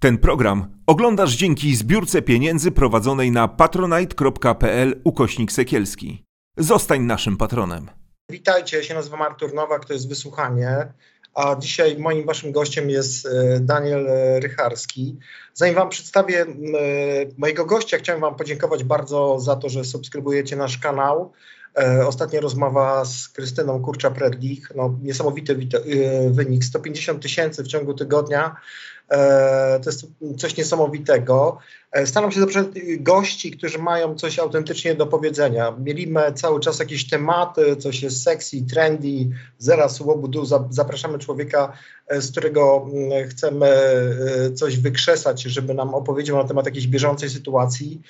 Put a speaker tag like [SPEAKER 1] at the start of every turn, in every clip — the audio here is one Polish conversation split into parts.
[SPEAKER 1] Ten program oglądasz dzięki zbiórce pieniędzy prowadzonej na patronite.pl ukośnik sekielski. Zostań naszym patronem.
[SPEAKER 2] Witajcie, ja się nazywam Artur Nowak, to jest Wysłuchanie, a dzisiaj moim waszym gościem jest e, Daniel e, Rycharski. Zanim wam przedstawię e, mojego gościa, chciałem wam podziękować bardzo za to, że subskrybujecie nasz kanał. Ostatnia rozmowa z Krystyną Kurcza-Predlich, no, niesamowity wynik, 150 tysięcy w ciągu tygodnia. E, to jest coś niesamowitego. E, staram się zaprzeć gości, którzy mają coś autentycznie do powiedzenia. Mielimy cały czas jakieś tematy, coś jest sexy, trendy, zera łobudu. Zapraszamy człowieka, e, z którego mm, chcemy coś wykrzesać, żeby nam opowiedział na temat jakiejś bieżącej sytuacji.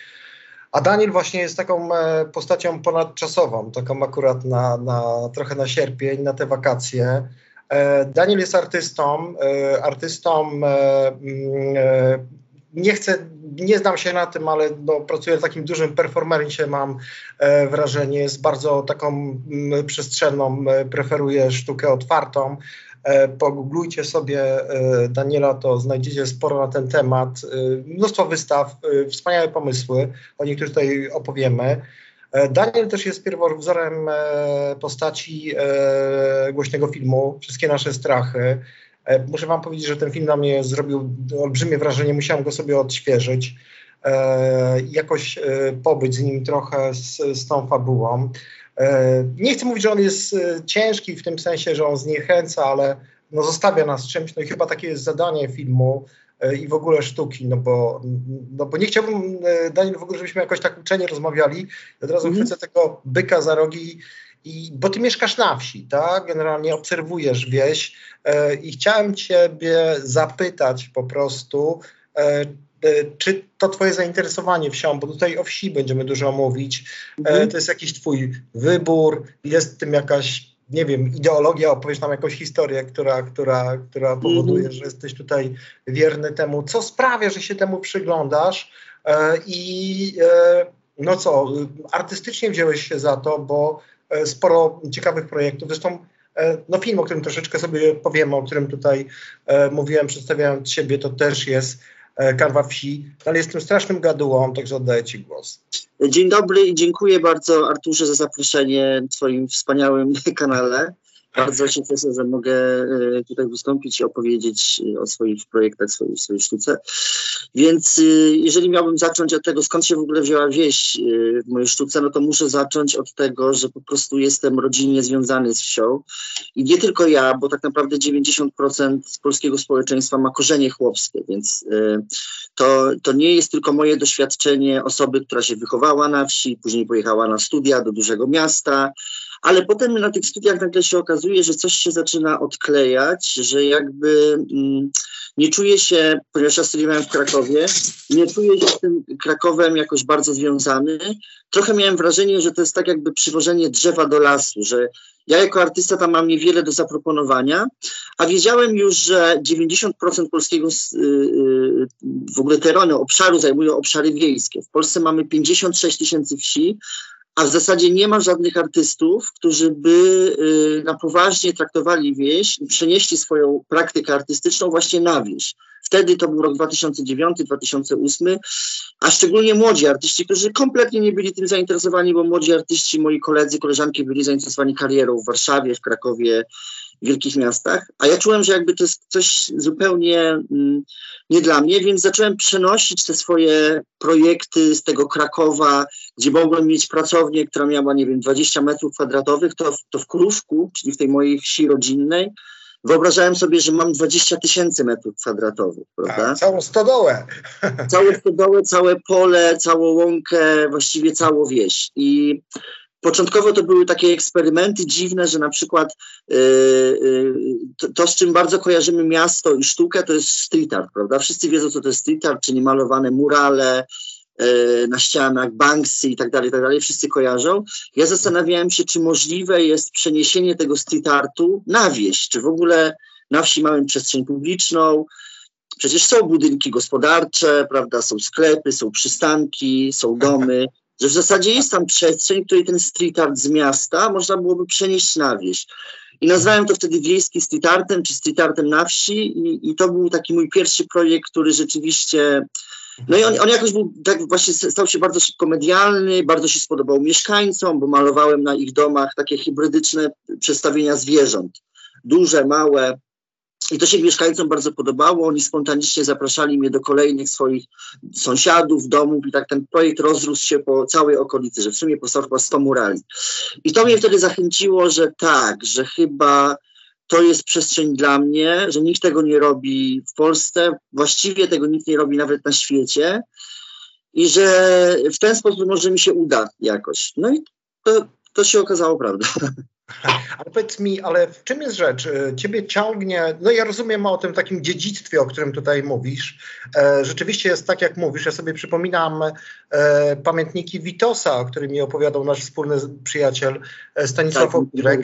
[SPEAKER 2] A Daniel właśnie jest taką postacią ponadczasową, taką akurat na, na trochę na sierpień, na te wakacje. E, Daniel jest artystą, e, artystą e, mm, nie chcę, nie znam się na tym, ale no, pracuję w takim dużym performercie, mam wrażenie, jest bardzo taką mm, przestrzenną, preferuję sztukę otwartą. Pogooglujcie sobie Daniela, to znajdziecie sporo na ten temat. Mnóstwo wystaw, wspaniałe pomysły, o niektórych tutaj opowiemy. E, Daniel też jest pierwowzorem e, postaci e, głośnego filmu Wszystkie nasze strachy. Muszę wam powiedzieć, że ten film na mnie zrobił olbrzymie wrażenie, musiałem go sobie odświeżyć. Jakoś pobyć z nim trochę z, z tą fabułą. Nie chcę mówić, że on jest ciężki w tym sensie, że on zniechęca, ale no zostawia nas czymś, no i chyba takie jest zadanie filmu, i w ogóle sztuki, no bo, no bo nie chciałbym, e, Daniel, w ogóle, żebyśmy jakoś tak uczenie rozmawiali. Od razu mm chwycę tego byka za rogi, i, bo ty mieszkasz na wsi, tak? Generalnie obserwujesz wieś e, i chciałem ciebie zapytać po prostu, e, e, czy to twoje zainteresowanie wsią, bo tutaj o wsi będziemy dużo mówić, mm to jest jakiś twój wybór, jest w tym jakaś nie wiem, ideologia, opowiesz nam jakąś historię, która, która, która powoduje, mm -hmm. że jesteś tutaj wierny temu, co sprawia, że się temu przyglądasz? E, i e, no co, artystycznie wziąłeś się za to, bo e, sporo ciekawych projektów, zresztą no film, o którym troszeczkę sobie powiemy, o którym tutaj mówiłem, przedstawiając siebie, to też jest Karwa Wsi, ale jestem strasznym gadułą, także oddaję Ci głos.
[SPEAKER 3] Dzień dobry i dziękuję bardzo Arturze za zaproszenie w Twoim wspaniałym kanale. Bardzo się cieszę, że mogę e, tutaj wystąpić i opowiedzieć e, o swoich projektach, swojej, swojej sztuce. Więc e, jeżeli miałbym zacząć od tego, skąd się w ogóle wzięła wieś w mojej sztuce, no to muszę zacząć od tego, że po prostu jestem rodzinnie związany z wsią. I nie tylko ja, bo tak naprawdę 90% polskiego społeczeństwa ma korzenie chłopskie, więc to, to nie jest tylko moje doświadczenie osoby, która się wychowała na wsi, później pojechała na studia do dużego miasta, ale potem na tych studiach nagle się okazuje, że coś się zaczyna odklejać, że jakby mm, nie czuję się, ponieważ ja studiowałem w Krakowie, nie czuję się z tym Krakowem jakoś bardzo związany. Trochę miałem wrażenie, że to jest tak jakby przywożenie drzewa do lasu, że ja jako artysta tam mam niewiele do zaproponowania, a wiedziałem już, że 90% polskiego y, y, w ogóle terenu, obszaru zajmują obszary wiejskie. W Polsce mamy 56 tysięcy wsi, a w zasadzie nie ma żadnych artystów, którzy by y, na poważnie traktowali wieś i przenieśli swoją praktykę artystyczną właśnie na wieś. Wtedy to był rok 2009-2008, a szczególnie młodzi artyści, którzy kompletnie nie byli tym zainteresowani, bo młodzi artyści, moi koledzy, koleżanki byli zainteresowani karierą w Warszawie, w Krakowie, wielkich miastach, a ja czułem, że jakby to jest coś zupełnie mm, nie dla mnie, więc zacząłem przenosić te swoje projekty z tego Krakowa, gdzie mogłem mieć pracownię, która miała, nie wiem, 20 metrów kwadratowych, to, to w Krówku, czyli w tej mojej wsi rodzinnej, wyobrażałem sobie, że mam 20 tysięcy metrów kwadratowych, prawda?
[SPEAKER 2] A, całą stodołę.
[SPEAKER 3] Całą stodołę, całe pole, całą łąkę, właściwie całą wieś. I Początkowo to były takie eksperymenty dziwne, że na przykład yy, yy, to, to, z czym bardzo kojarzymy miasto i sztukę, to jest street art, prawda? Wszyscy wiedzą, co to jest street art, czyli malowane murale yy, na ścianach, banksy i tak dalej, tak dalej. Wszyscy kojarzą. Ja zastanawiałem się, czy możliwe jest przeniesienie tego street artu na wieś, czy w ogóle na wsi mamy przestrzeń publiczną, Przecież są budynki gospodarcze, prawda, są sklepy, są przystanki, są domy że w zasadzie jest tam przestrzeń, której ten street art z miasta można byłoby przenieść na wieś. I nazwałem to wtedy wiejski street artem, czy street artem na wsi i, i to był taki mój pierwszy projekt, który rzeczywiście no i on, on jakoś był, tak właśnie stał się bardzo szybko medialny, bardzo się spodobał mieszkańcom, bo malowałem na ich domach takie hybrydyczne przedstawienia zwierząt. Duże, małe, i to się mieszkańcom bardzo podobało. Oni spontanicznie zapraszali mnie do kolejnych swoich sąsiadów, domów i tak ten projekt rozrósł się po całej okolicy, że w sumie powstał chyba 100 murali. I to mnie wtedy zachęciło, że tak, że chyba to jest przestrzeń dla mnie, że nikt tego nie robi w Polsce, właściwie tego nikt nie robi nawet na świecie i że w ten sposób może mi się uda jakoś. No i to, to się okazało prawdą.
[SPEAKER 2] Ale powiedz mi, ale w czym jest rzecz? Ciebie ciągnie, no ja rozumiem o tym takim dziedzictwie, o którym tutaj mówisz. E, rzeczywiście jest tak, jak mówisz. Ja sobie przypominam e, pamiętniki Witosa, o którym mi opowiadał nasz wspólny przyjaciel e, Stanisław tak,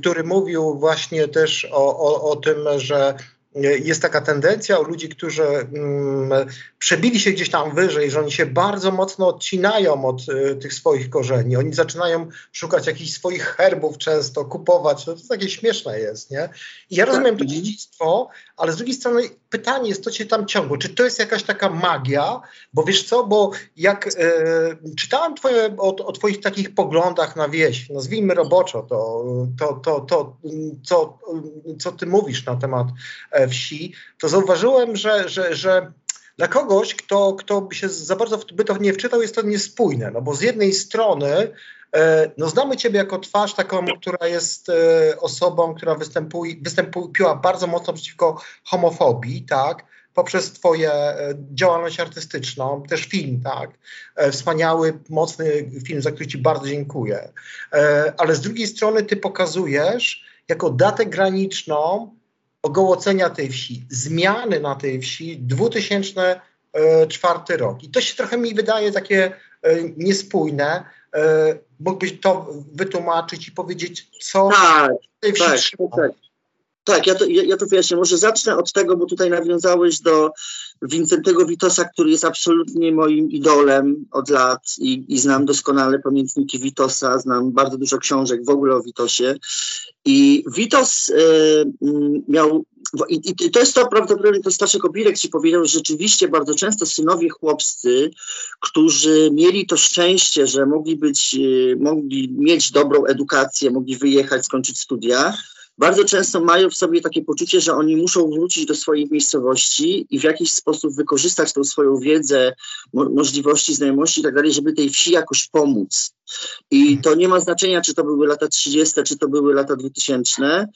[SPEAKER 2] który mówił właśnie też o, o, o tym, że jest taka tendencja u ludzi, którzy mm, przebili się gdzieś tam wyżej, że oni się bardzo mocno odcinają od y, tych swoich korzeni. Oni zaczynają szukać jakichś swoich herbów często, kupować. No to takie śmieszne jest, nie? I ja rozumiem to tak. dziedzictwo, ale z drugiej strony pytanie jest, to cię tam ciągło. Czy to jest jakaś taka magia? Bo wiesz co, bo jak y, czytałem twoje, o, o, twoich takich poglądach na wieś, nazwijmy roboczo to, to, to, to co, co ty mówisz na temat e, wsi, to zauważyłem, że, że, że dla kogoś, kto, kto by się za bardzo by to nie wczytał, jest to niespójne, no bo z jednej strony e, no znamy Ciebie jako twarz taką, która jest e, osobą, która występuje, wystąpiła bardzo mocno przeciwko homofobii, tak, poprzez Twoje e, działalność artystyczną, też film, tak, wspaniały, mocny film, za który Ci bardzo dziękuję, ale z drugiej strony Ty pokazujesz jako datę graniczną ogołocenia tej wsi, zmiany na tej wsi 2004 rok. I to się trochę mi wydaje takie e, niespójne. E, mógłbyś to wytłumaczyć i powiedzieć, co
[SPEAKER 3] tak, w tej wsi tak, tak. Tak, ja to, ja, ja to wyjaśnię. Może zacznę od tego, bo tutaj nawiązałeś do Wincentego Witosa, który jest absolutnie moim idolem od lat i, i znam doskonale pamiętniki Witosa, znam bardzo dużo książek w ogóle o Witosie. I Witos y, miał, i, i, to jest to prawdopodobnie, to Staszek Obirek ci powiedział, że rzeczywiście bardzo często synowie chłopscy, którzy mieli to szczęście, że mogli być, y, mogli mieć dobrą edukację, mogli wyjechać, skończyć studia, bardzo często mają w sobie takie poczucie, że oni muszą wrócić do swojej miejscowości i w jakiś sposób wykorzystać tą swoją wiedzę, mo możliwości, znajomości i tak dalej, żeby tej wsi jakoś pomóc. I to nie ma znaczenia, czy to były lata 30., czy to były lata 2000.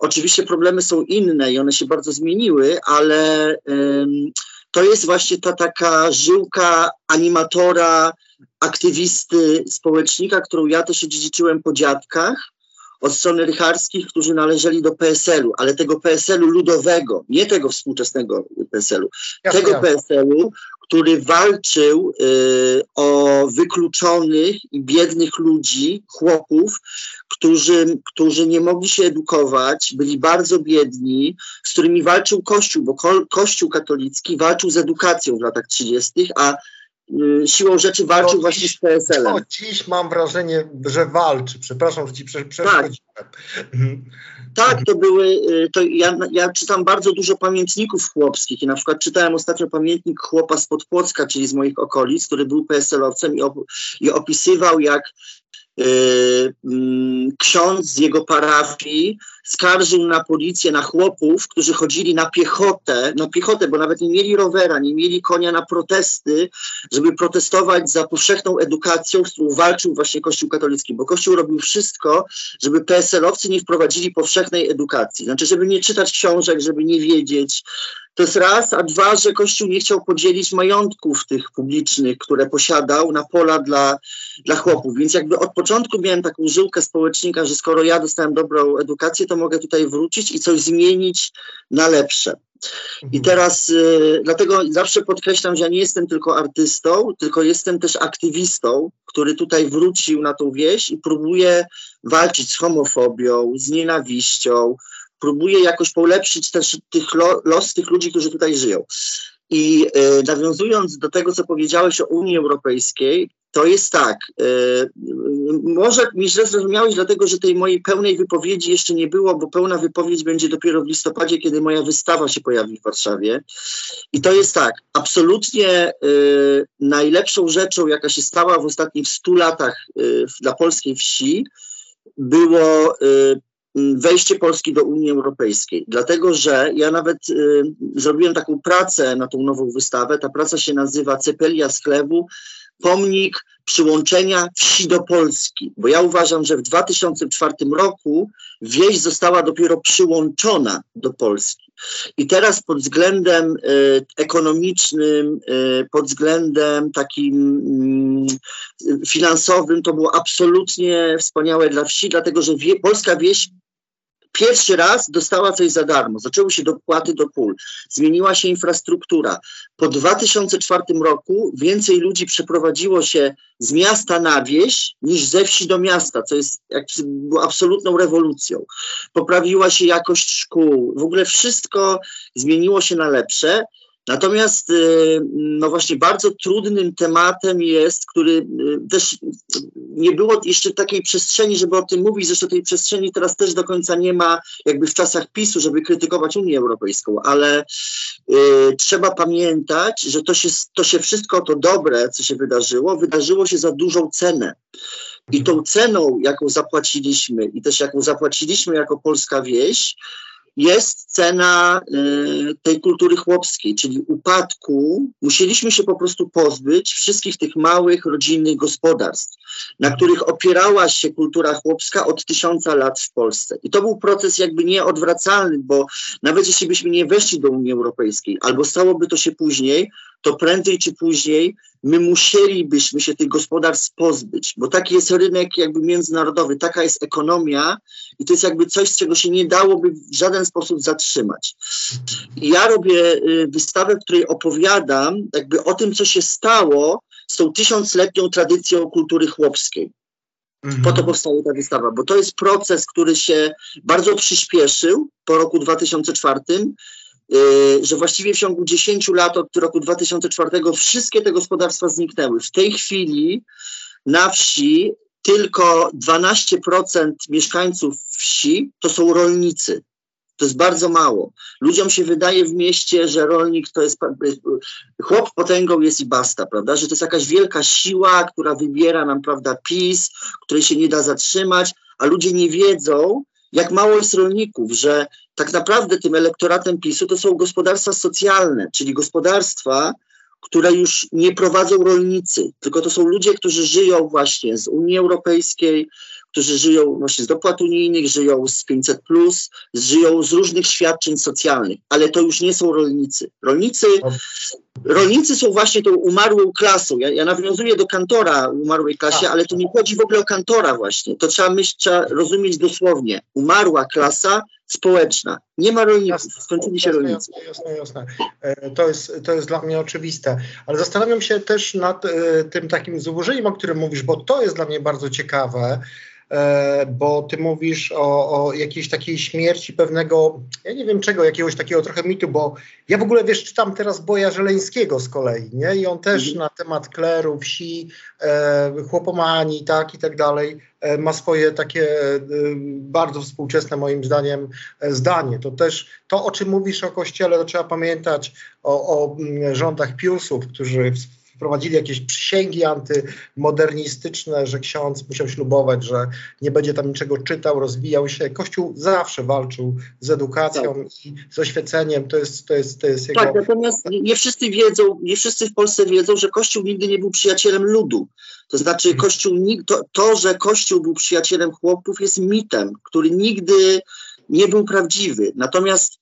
[SPEAKER 3] Oczywiście problemy są inne i one się bardzo zmieniły, ale ym, to jest właśnie ta taka żyłka animatora, aktywisty, społecznika, którą ja też dziedziczyłem po dziadkach od strony rycharskich, którzy należeli do PSL-u, ale tego PSL-u ludowego, nie tego współczesnego PSL-u, tego PSL-u, który walczył y, o wykluczonych i biednych ludzi, chłopów, którzy, którzy nie mogli się edukować, byli bardzo biedni, z którymi walczył Kościół, bo ko Kościół katolicki walczył z edukacją w latach 30., a siłą rzeczy walczył to właśnie dziś, z PSL-em. To
[SPEAKER 2] dziś mam wrażenie, że walczy. Przepraszam, że ci prze,
[SPEAKER 3] przeszkodziłem. Tak. Mhm. tak, to były, y, to ja, ja czytam bardzo dużo pamiętników chłopskich i na przykład czytałem ostatnio pamiętnik chłopa z Podpłocka, czyli z moich okolic, który był PSL-owcem i, op i opisywał jak Y, ksiądz z jego parafii skarżył na policję, na chłopów, którzy chodzili na piechotę, na piechotę, bo nawet nie mieli rowera, nie mieli konia na protesty, żeby protestować za powszechną edukacją, z którą walczył właśnie Kościół katolicki, bo Kościół robił wszystko, żeby PSL-owcy nie wprowadzili powszechnej edukacji. Znaczy, żeby nie czytać książek, żeby nie wiedzieć, to jest raz, a dwa, że Kościół nie chciał podzielić majątków tych publicznych, które posiadał na pola dla, dla chłopów. Więc jakby od początku miałem taką żyłkę społecznika, że skoro ja dostałem dobrą edukację, to mogę tutaj wrócić i coś zmienić na lepsze. I mhm. teraz y, dlatego zawsze podkreślam, że ja nie jestem tylko artystą, tylko jestem też aktywistą, który tutaj wrócił na tą wieś i próbuje walczyć z homofobią, z nienawiścią, próbuje jakoś polepszyć też tych lo, los tych ludzi, którzy tutaj żyją. I y, nawiązując do tego, co powiedziałeś o Unii Europejskiej, to jest tak. Y, może mi źle zrozumiałeś, dlatego że tej mojej pełnej wypowiedzi jeszcze nie było, bo pełna wypowiedź będzie dopiero w listopadzie, kiedy moja wystawa się pojawi w Warszawie. I to jest tak. Absolutnie y, najlepszą rzeczą, jaka się stała w ostatnich stu latach dla polskiej wsi, było wejście Polski do Unii Europejskiej. Dlatego, że ja nawet y, zrobiłem taką pracę na tą nową wystawę. Ta praca się nazywa Cepelia Sklewu, pomnik przyłączenia wsi do Polski. Bo ja uważam, że w 2004 roku wieś została dopiero przyłączona do Polski. I teraz pod względem y, ekonomicznym, y, pod względem takim y, finansowym to było absolutnie wspaniałe dla wsi, dlatego że wie, polska wieś Pierwszy raz dostała coś za darmo. Zaczęły się dopłaty do pól. Zmieniła się infrastruktura. Po 2004 roku więcej ludzi przeprowadziło się z miasta na wieś niż ze wsi do miasta, co jest absolutną rewolucją. Poprawiła się jakość szkół. W ogóle wszystko zmieniło się na lepsze. Natomiast y, no właśnie bardzo trudnym tematem jest, który y, też nie było jeszcze takiej przestrzeni, żeby o tym mówić, zresztą tej przestrzeni teraz też do końca nie ma jakby w czasach PiSu, żeby krytykować Unię Europejską, ale y, trzeba pamiętać, że to się, to się wszystko to dobre, co się wydarzyło, wydarzyło się za dużą cenę. I tą ceną, jaką zapłaciliśmy i też jaką zapłaciliśmy jako polska wieś, jest cena y, tej kultury chłopskiej, czyli upadku. Musieliśmy się po prostu pozbyć wszystkich tych małych, rodzinnych gospodarstw, na których opierała się kultura chłopska od tysiąca lat w Polsce. I to był proces jakby nieodwracalny, bo nawet jeśli byśmy nie weszli do Unii Europejskiej, albo stałoby to się później, to prędzej czy później my musielibyśmy się tych gospodarstw pozbyć, bo taki jest rynek jakby międzynarodowy, taka jest ekonomia i to jest jakby coś, z czego się nie dałoby w żaden sposób zatrzymać. I ja robię y, wystawę, w której opowiadam jakby o tym, co się stało z tą tysiącletnią tradycją kultury chłopskiej. Mhm. Po to powstała ta wystawa, bo to jest proces, który się bardzo przyspieszył po roku 2004 Y, że właściwie w ciągu 10 lat od roku 2004 wszystkie te gospodarstwa zniknęły. W tej chwili na wsi tylko 12% mieszkańców wsi to są rolnicy. To jest bardzo mało. Ludziom się wydaje w mieście, że rolnik to jest chłop potęgą jest i basta, prawda? Że to jest jakaś wielka siła, która wybiera nam, prawda, PiS, której się nie da zatrzymać, a ludzie nie wiedzą, jak mało jest rolników, że tak naprawdę tym elektoratem PiSu to są gospodarstwa socjalne, czyli gospodarstwa, które już nie prowadzą rolnicy, tylko to są ludzie, którzy żyją właśnie z Unii Europejskiej, którzy żyją właśnie z dopłat unijnych, żyją z 500, żyją z różnych świadczeń socjalnych, ale to już nie są rolnicy. Rolnicy, rolnicy są właśnie tą umarłą klasą. Ja, ja nawiązuję do kantora umarłej klasie, tak. ale to nie chodzi w ogóle o kantora właśnie. To trzeba myśleć, trzeba rozumieć dosłownie. Umarła klasa społeczna. Nie ma rolników, skończyli się rolnicy.
[SPEAKER 2] Jasne, jasne. E, to jest, to jest dla mnie oczywiste. Ale zastanawiam się też nad e, tym takim złożeniem, o którym mówisz, bo to jest dla mnie bardzo ciekawe. E, bo ty mówisz o, o, jakiejś takiej śmierci pewnego, ja nie wiem czego, jakiegoś takiego trochę mitu, bo ja w ogóle wiesz, czytam teraz Boja Żeleńskiego z kolei, nie? I on też mhm. na temat kleru, wsi, e, chłopomanii, tak i tak dalej, e, ma swoje takie e, bardzo współczesne moim zdaniem e, zdanie. To też to, o czym mówisz o Kościele, to trzeba pamiętać o, o mm, rządach Piusów, którzy wprowadzili jakieś przysięgi antymodernistyczne, że ksiądz musiał ślubować, że nie będzie tam niczego czytał, rozwijał się. Kościół zawsze walczył z edukacją tak. i z oświeceniem. To jest, to jest, to jest
[SPEAKER 3] jego... Tak, natomiast nie wszyscy wiedzą, nie wszyscy w Polsce wiedzą, że Kościół nigdy nie był przyjacielem ludu. To znaczy mhm. Kościół, to, to, że Kościół był przyjacielem chłopów jest mitem, który nigdy nie był prawdziwy. Natomiast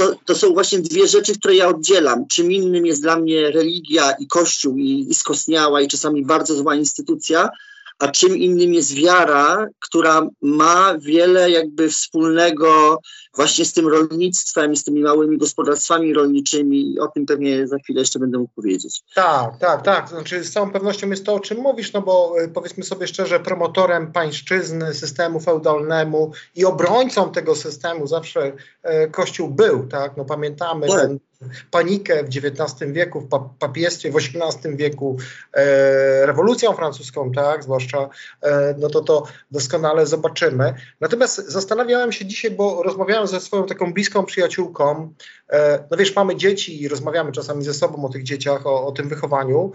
[SPEAKER 3] to, to są właśnie dwie rzeczy, które ja oddzielam. Czym innym jest dla mnie religia i kościół i, i skostniała i czasami bardzo zła instytucja, a czym innym jest wiara, która ma wiele jakby wspólnego właśnie z tym rolnictwem i z tymi małymi gospodarstwami rolniczymi. O tym pewnie za chwilę jeszcze będę mógł powiedzieć.
[SPEAKER 2] Tak, tak, tak. Znaczy z całą pewnością jest to, o czym mówisz, no bo y, powiedzmy sobie szczerze, promotorem pańszczyzny, systemu feudalnemu i obrońcą tego systemu zawsze e, Kościół był, tak? No pamiętamy tak. ten panikę w XIX wieku, w papiestwie w XVIII wieku, e, rewolucją francuską, tak, zwłaszcza, e, no to to doskonale zobaczymy. Natomiast zastanawiałem się dzisiaj, bo rozmawiałem ze swoją taką bliską przyjaciółką, e, no wiesz, mamy dzieci i rozmawiamy czasami ze sobą o tych dzieciach, o, o tym wychowaniu,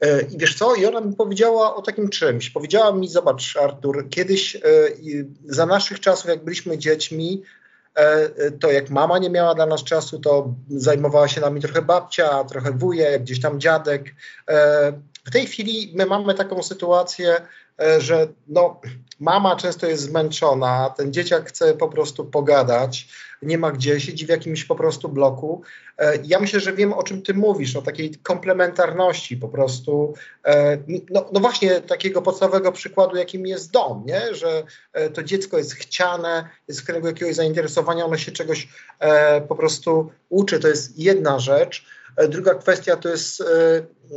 [SPEAKER 2] E, I wiesz co? I ona mi powiedziała o takim czymś. Powiedziała mi, zobacz, Artur, kiedyś e, za naszych czasów, jak byliśmy dziećmi, to jak mama nie miała dla nas czasu, to zajmowała się nami trochę babcia, trochę wujek, gdzieś tam dziadek. W tej chwili my mamy taką sytuację, że no, mama często jest zmęczona, ten dzieciak chce po prostu pogadać, nie ma gdzie, siedzi w jakimś po prostu bloku. E, ja myślę, że wiem, o czym ty mówisz, o takiej komplementarności po prostu. E, no, no właśnie takiego podstawowego przykładu, jakim jest dom, nie? że e, to dziecko jest chciane, jest w kręgu jakiegoś zainteresowania, ono się czegoś po prostu uczy, to jest jedna rzecz. Druga kwestia to jest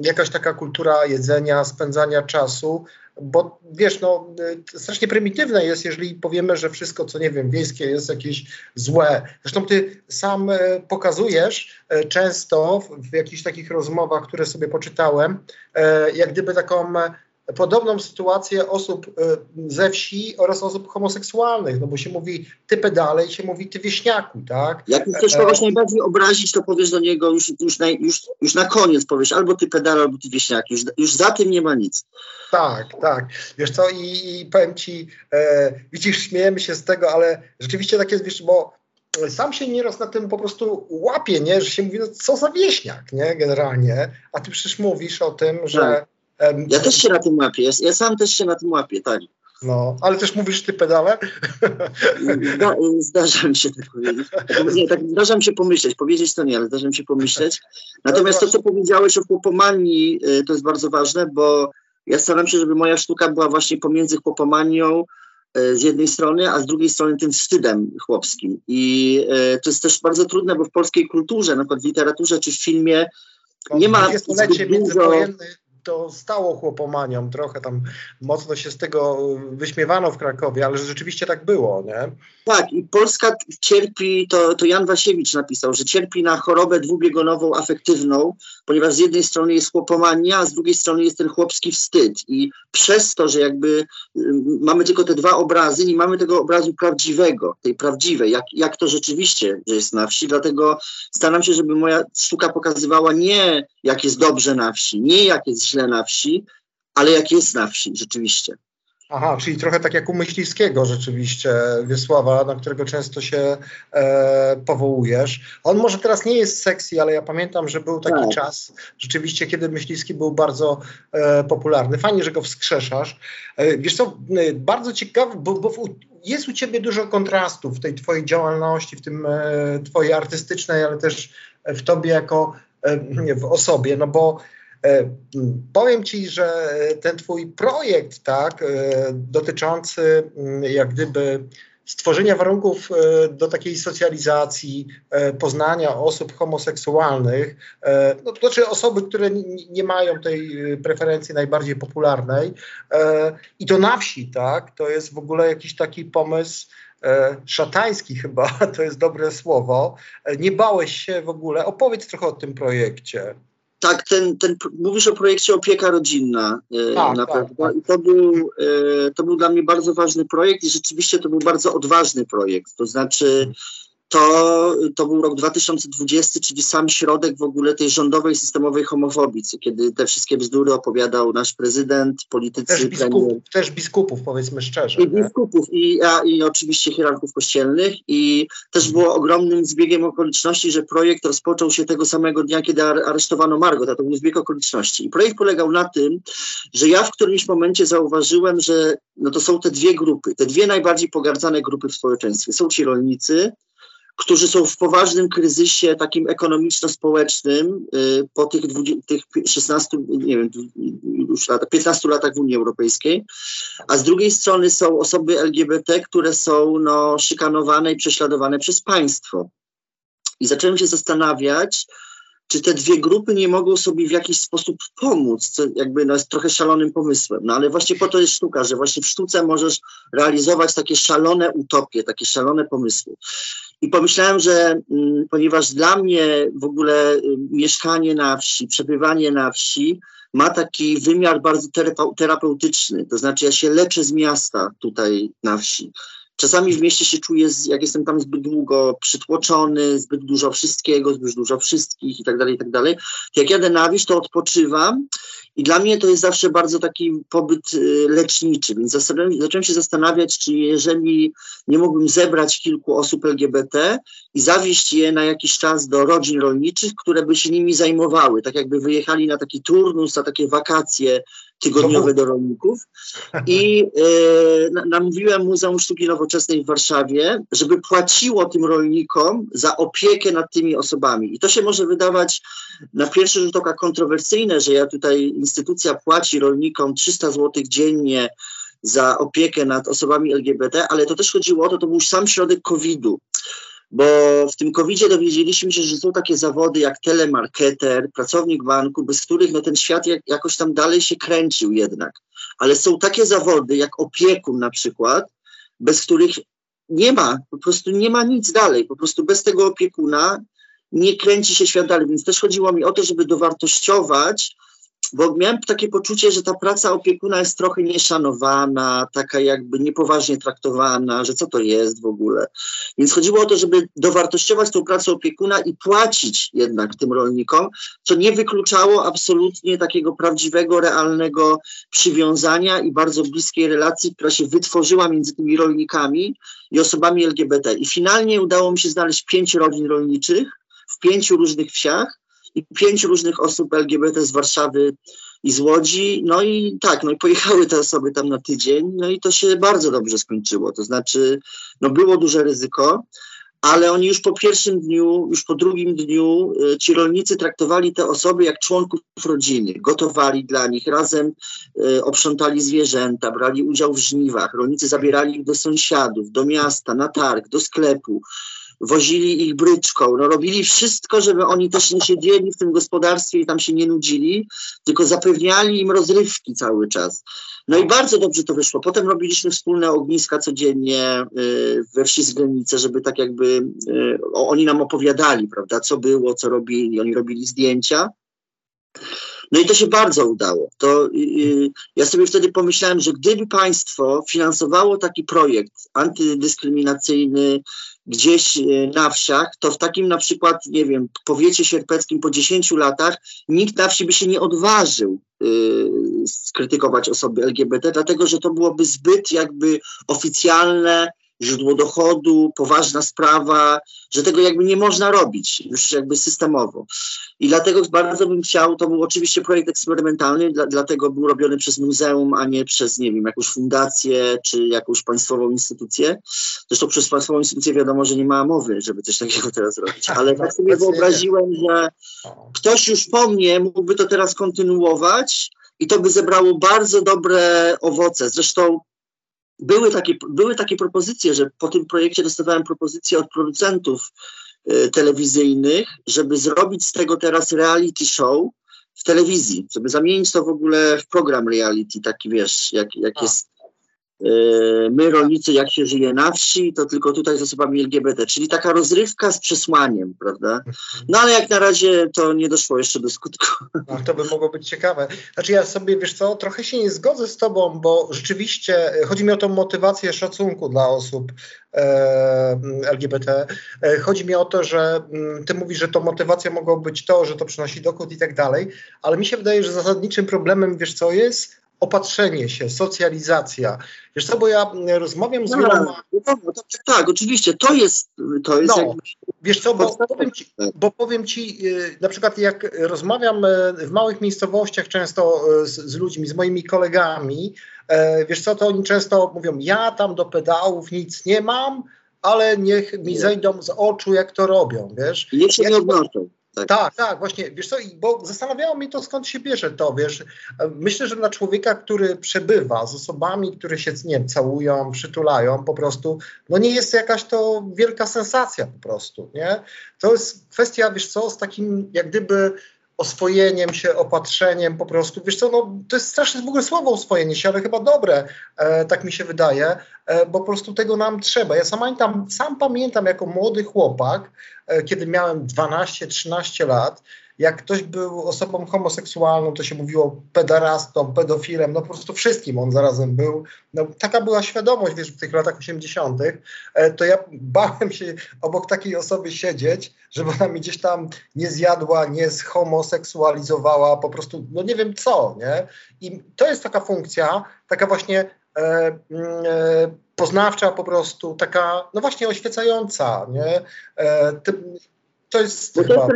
[SPEAKER 2] jakaś taka kultura jedzenia, spędzania czasu, bo wiesz, no, strasznie prymitywne jest, jeżeli powiemy, że wszystko, co nie wiem, wiejskie jest jakieś złe. Zresztą ty sam e, pokazujesz e, często w, jakichś takich rozmowach, które sobie poczytałem, jak gdyby taką podobną sytuację osób ze wsi oraz osób homoseksualnych, no bo się mówi ty pedale i się mówi ty wieśniaku, tak?
[SPEAKER 3] Jak chcesz kogoś najbardziej obrazić, to powiesz do niego już, już, na, już, już na koniec powiesz albo ty pedale, albo ty wieśniak, już, już za tym nie ma nic.
[SPEAKER 2] Tak, tak. Wiesz co, i, i powiem ci, e, widzisz, śmiejemy się z tego, ale rzeczywiście tak jest, wiesz, bo sam się nieraz na tym po prostu łapie, nie, że się mówi, no co za wieśniak, nie, generalnie, a ty przecież mówisz o tym, że...
[SPEAKER 3] Tak. Ja też się na tym łapię, ja, sam też się na tym łapię, tak.
[SPEAKER 2] No, ale też mówisz ty pedale?
[SPEAKER 3] Zda, zdarza mi się tak powiedzieć. Nie, tak zdarza mi się pomyśleć. Powiedzieć to nie, ale zdarza mi się pomyśleć. Natomiast to, co powiedziałeś o chłopomanii, y, to jest bardzo ważne, bo ja staram się, żeby moja sztuka była właśnie pomiędzy chłopomanią y, z jednej strony, a z drugiej strony tym wstydem chłopskim. I y, to jest też bardzo trudne, bo w polskiej kulturze, na przykład w literaturze czy w filmie, nie ma
[SPEAKER 2] zbyt dużo to stało chłopomanią, trochę tam mocno się z tego wyśmiewano w Krakowie, ale rzeczywiście tak było, nie?
[SPEAKER 3] Tak, i Polska cierpi, to, to Jan Wasiewicz napisał, że cierpi na chorobę dwubiegunową, afektywną, ponieważ z jednej strony jest chłopomania, a z drugiej strony jest ten chłopski wstyd. I przez to, że jakby mamy tylko te dwa obrazy, nie mamy tego obrazu prawdziwego, tej prawdziwej, jak, jak to rzeczywiście że jest na wsi, dlatego staram się, żeby moja sztuka pokazywała nie jak jest dobrze na wsi, nie jak jest źle na wsi, ale jak jest na wsi rzeczywiście.
[SPEAKER 2] Aha, czyli trochę tak jak u Myśliwskiego rzeczywiście, Wiesława, na którego często się e, powołujesz. On może teraz nie jest sexy, ale ja pamiętam, że był taki tak. czas rzeczywiście, kiedy Myśliwski był bardzo e, popularny. Fajnie, że go wskrzeszasz. E, wiesz co, bardzo ciekawe, bo, bo w, jest u ciebie dużo kontrastów w tej twojej działalności, w tym e, twojej artystycznej, ale też w tobie jako e, w osobie, no bo powiem Ci, że ten Twój projekt, tak, e, dotyczący jak gdyby stworzenia warunków e, do takiej socjalizacji, poznania osób homoseksualnych, no, to znaczy osoby, które nie mają tej preferencji najbardziej popularnej i to na wsi, tak, to jest w ogóle jakiś taki pomysł, szatański chyba, to jest dobre słowo. Nie bałeś się w ogóle? Opowiedz trochę o tym projekcie.
[SPEAKER 3] Tak, ten, ten, mówisz o projekcie Opieka Rodzinna e, tak, na tak, pewno. Tak. I to był, e, to był dla mnie bardzo ważny projekt i rzeczywiście to był bardzo odważny projekt. To znaczy, to, to był rok 2020, czyli sam środek w ogóle tej rządowej systemowej homofobii, kiedy te wszystkie bzdury opowiadał nasz prezydent, politycy,
[SPEAKER 2] też, biskup, też biskupów, powiedzmy szczerze.
[SPEAKER 3] I biskupów, i, a, i oczywiście hierarchów kościelnych. I też było ogromnym zbiegiem okoliczności, że projekt rozpoczął się tego samego dnia, kiedy aresztowano Margot, a to był zbieg okoliczności. I projekt polegał na tym, że ja w którymś momencie zauważyłem, że no to są te dwie grupy, te dwie najbardziej pogardzane grupy w społeczeństwie. Są ci rolnicy, którzy są w poważnym kryzysie takim ekonomiczno-społecznym y, po tych, 20, tych 16, nie wiem, już lata, 15 latach w Unii Europejskiej, a z drugiej strony są osoby LGBT, które są no, szykanowane i prześladowane przez państwo. I zacząłem się zastanawiać, czy te dwie grupy nie mogą sobie w jakiś sposób pomóc, co jakby no, jest trochę szalonym pomysłem. No ale właśnie po to jest sztuka, że właśnie w sztuce możesz realizować takie szalone utopie, takie szalone pomysły. I pomyślałem, że mm, ponieważ dla mnie w ogóle y, mieszkanie na wsi, przebywanie na wsi ma taki wymiar bardzo terapeutyczny. To znaczy, ja się leczę z miasta tutaj na wsi. Czasami w mieście się czuję, jak jestem tam zbyt długo przytłoczony, zbyt dużo wszystkiego, zbyt dużo wszystkich i tak dalej, i tak dalej. Jak jadę na wieś, to odpoczywam i dla mnie to jest zawsze bardzo taki pobyt y, leczniczy, więc zacząłem się zastanawiać, czy jeżeli nie mógłbym zebrać kilku osób LGBT i zawieźć je na jakiś czas do rodzin rolniczych, które by się nimi zajmowały, tak jakby wyjechali na taki turnus, na takie wakacje tygodniowe do rolników. I e, namówiłem Muzeum Sztuki Nowoczesnej w Warszawie, żeby płaciło tym rolnikom za opiekę nad tymi osobami. I to się może wydawać na pierwszy rzut oka kontrowersyjne, że ja tutaj, instytucja płaci rolnikom 300 zł dziennie za opiekę nad osobami LGBT, ale to też chodziło o to, to był sam środek COVID-u bo w tym covid dowiedzieliśmy się, że są takie zawody jak telemarketer, pracownik banku, bez których no, ten świat jak, jakoś tam dalej się kręcił jednak. Ale są takie zawody jak opiekun na przykład, bez których nie ma, po prostu nie ma nic dalej. Po prostu bez tego opiekuna nie kręci się świat dalej. Więc też chodziło mi o to, żeby dowartościować bo miałem takie poczucie, że ta praca opiekuna jest trochę nieszanowana, taka jakby niepoważnie traktowana, że co to jest w ogóle. Więc chodziło o to, żeby dowartościować tą pracę opiekuna i płacić jednak tym rolnikom, co nie wykluczało absolutnie takiego prawdziwego, realnego przywiązania i bardzo bliskiej relacji, która się wytworzyła między tymi rolnikami i osobami LGBT. I finalnie udało mi się znaleźć pięć rodzin rolniczych w pięciu różnych wsiach, i pięć różnych osób LGBT z Warszawy i z Łodzi. No i tak, no i pojechały te osoby tam na tydzień, no i to się bardzo dobrze skończyło. To znaczy, no było duże ryzyko, ale oni już po pierwszym dniu, już po drugim dniu y, ci rolnicy traktowali te osoby jak członków rodziny, gotowali dla nich, razem y, oprzątali zwierzęta, brali udział w żniwach, rolnicy zabierali ich do sąsiadów, do miasta, na targ, do sklepu wozili ich bryczką, no robili wszystko, żeby oni też nie siedzieli w tym gospodarstwie i tam się nie nudzili, tylko zapewniali im rozrywki cały czas. No i bardzo dobrze to wyszło. Potem robiliśmy wspólne ogniska codziennie y, we wsi Zglenice, żeby tak jakby y, oni nam opowiadali, prawda, co było, co robili, oni robili zdjęcia. No i to się bardzo udało. To, yy, ja sobie wtedy pomyślałem, że gdyby państwo finansowało taki projekt antydyskryminacyjny gdzieś y, na wsiach, to w takim na przykład, nie wiem, powiecie sierpeckim po 10 latach nikt na wsi by się nie odważył yy, skrytykować osoby LGBT, dlatego że to byłoby zbyt jakby oficjalne, źródło dochodu, poważna sprawa, że tego jakby nie można robić już jakby systemowo. I dlatego bardzo bym chciał, to był oczywiście projekt eksperymentalny, dla, dlatego był robiony przez muzeum, a nie przez, nie wiem, jakąś fundację czy jakąś państwową instytucję. Zresztą przez państwową instytucję wiadomo, że nie ma mowy, żeby coś takiego teraz robić. Ale tak sobie wyobraziłem, że ktoś już po mnie mógłby to teraz kontynuować i to by zebrało bardzo dobre owoce. Zresztą były takie, były takie propozycje, że po tym projekcie dostawałem propozycje od producentów y, telewizyjnych, żeby zrobić z tego teraz reality show w telewizji, żeby zamienić to w ogóle w program reality, taki wiesz, jak, jak jest E, my rolnicy, jak się żyje na wsi, to tylko tutaj z osobami LGBT, czyli taka rozrywka z przesłaniem, prawda? No ale jak na razie to nie doszło jeszcze do skutku.
[SPEAKER 2] No, to by mogło być ciekawe. Znaczy ja sobie, wiesz co, trochę się nie zgodzę z tobą, bo rzeczywiście e, chodzi mi o tą motywację szacunku dla osób e, LGBT. E, chodzi mi o to, że mm, ty mówisz, że to motywacja mogło być to, że to przynosi dochód i tak dalej, ale mi się wydaje, że zasadniczym problemem, wiesz co jest? Opatrzenie się, socjalizacja. Wiesz co, bo ja rozmawiam z no, wieloma...
[SPEAKER 3] No, tak, oczywiście, to jest... To jest
[SPEAKER 2] no, jakby... Wiesz co, bo powiem, ci, bo powiem ci, y, na przykład jak rozmawiam y, w małych miejscowościach często y, z, z ludźmi, z moimi kolegami, wiesz co, to oni często mówią, ja tam do pedałów nic nie mam, ale niech mi zejdą z oczu, jak to robią, wiesz.
[SPEAKER 3] Niech się nie odnoszą.
[SPEAKER 2] Tak. tak, tak, właśnie, wiesz co, bo zastanawiało mnie to, skąd się bierze to, wiesz, myślę, że dla człowieka, który przebywa z osobami, które się, nie wiem, całują, przytulają, po prostu, no nie jest jakaś to wielka sensacja po prostu, nie? To jest kwestia, wiesz co, z takim, jak gdyby oswojeniem się, opatrzeniem po prostu. Wiesz co, no, to jest straszne w ogóle słowo oswojenie się, ale chyba dobre, e, tak mi się wydaje, e, bo po prostu tego nam trzeba. Ja sam pamiętam, sam pamiętam jako młody chłopak, kiedy miałem 12-13 lat, jak ktoś był osobą homoseksualną, to się mówiło pedarastą, pedofilem, no po prostu wszystkim on zarazem był. No, taka była świadomość, wiesz, w tych latach 80., e, to ja bałem się obok takiej osoby siedzieć, żeby ona mi gdzieś tam nie zjadła, nie zhomoseksualizowała, po prostu, no nie wiem co, nie? I to jest taka funkcja, taka właśnie e, mm, e, poznawcza po prostu, taka, no właśnie oświecająca, nie? E, ty, to jest
[SPEAKER 3] bo,
[SPEAKER 2] chyba...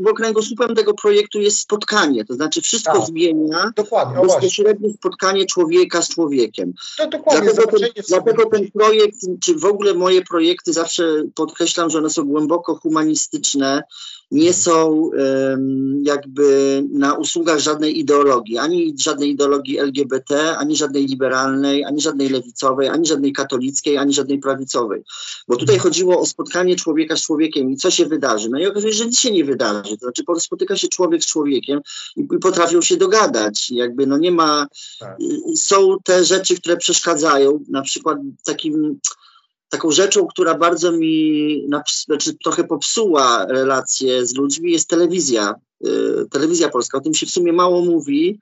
[SPEAKER 3] bo kręgosłupem tego projektu jest spotkanie, to znaczy wszystko
[SPEAKER 2] Tak.
[SPEAKER 3] zmienia
[SPEAKER 2] Dokładnie, o właśnie.
[SPEAKER 3] bezpośrednie spotkanie człowieka z człowiekiem.
[SPEAKER 2] To dokładnie,
[SPEAKER 3] Dlatego ten, dlatego ten projekt, czy w ogóle moje projekty, zawsze podkreślam, że one są głęboko humanistyczne, nie są jakby na usługach żadnej ideologii, ani żadnej ideologii LGBT, ani żadnej liberalnej, ani żadnej lewicowej, ani żadnej katolickiej, ani żadnej prawicowej. Bo tutaj chodziło o spotkanie człowieka z człowiekiem i co się wydarzy. No i okazuje się, że nic się nie wydarzy. To znaczy spotyka się człowiek z człowiekiem i, i potrafią się dogadać. Jakby no nie ma,
[SPEAKER 2] Tak.
[SPEAKER 3] y, są te rzeczy, które przeszkadzają. Na przykład takim, taką rzeczą, która bardzo mi znaczy trochę popsuła relacje z ludźmi, jest telewizja. Y, telewizja polska. O tym się w sumie mało mówi,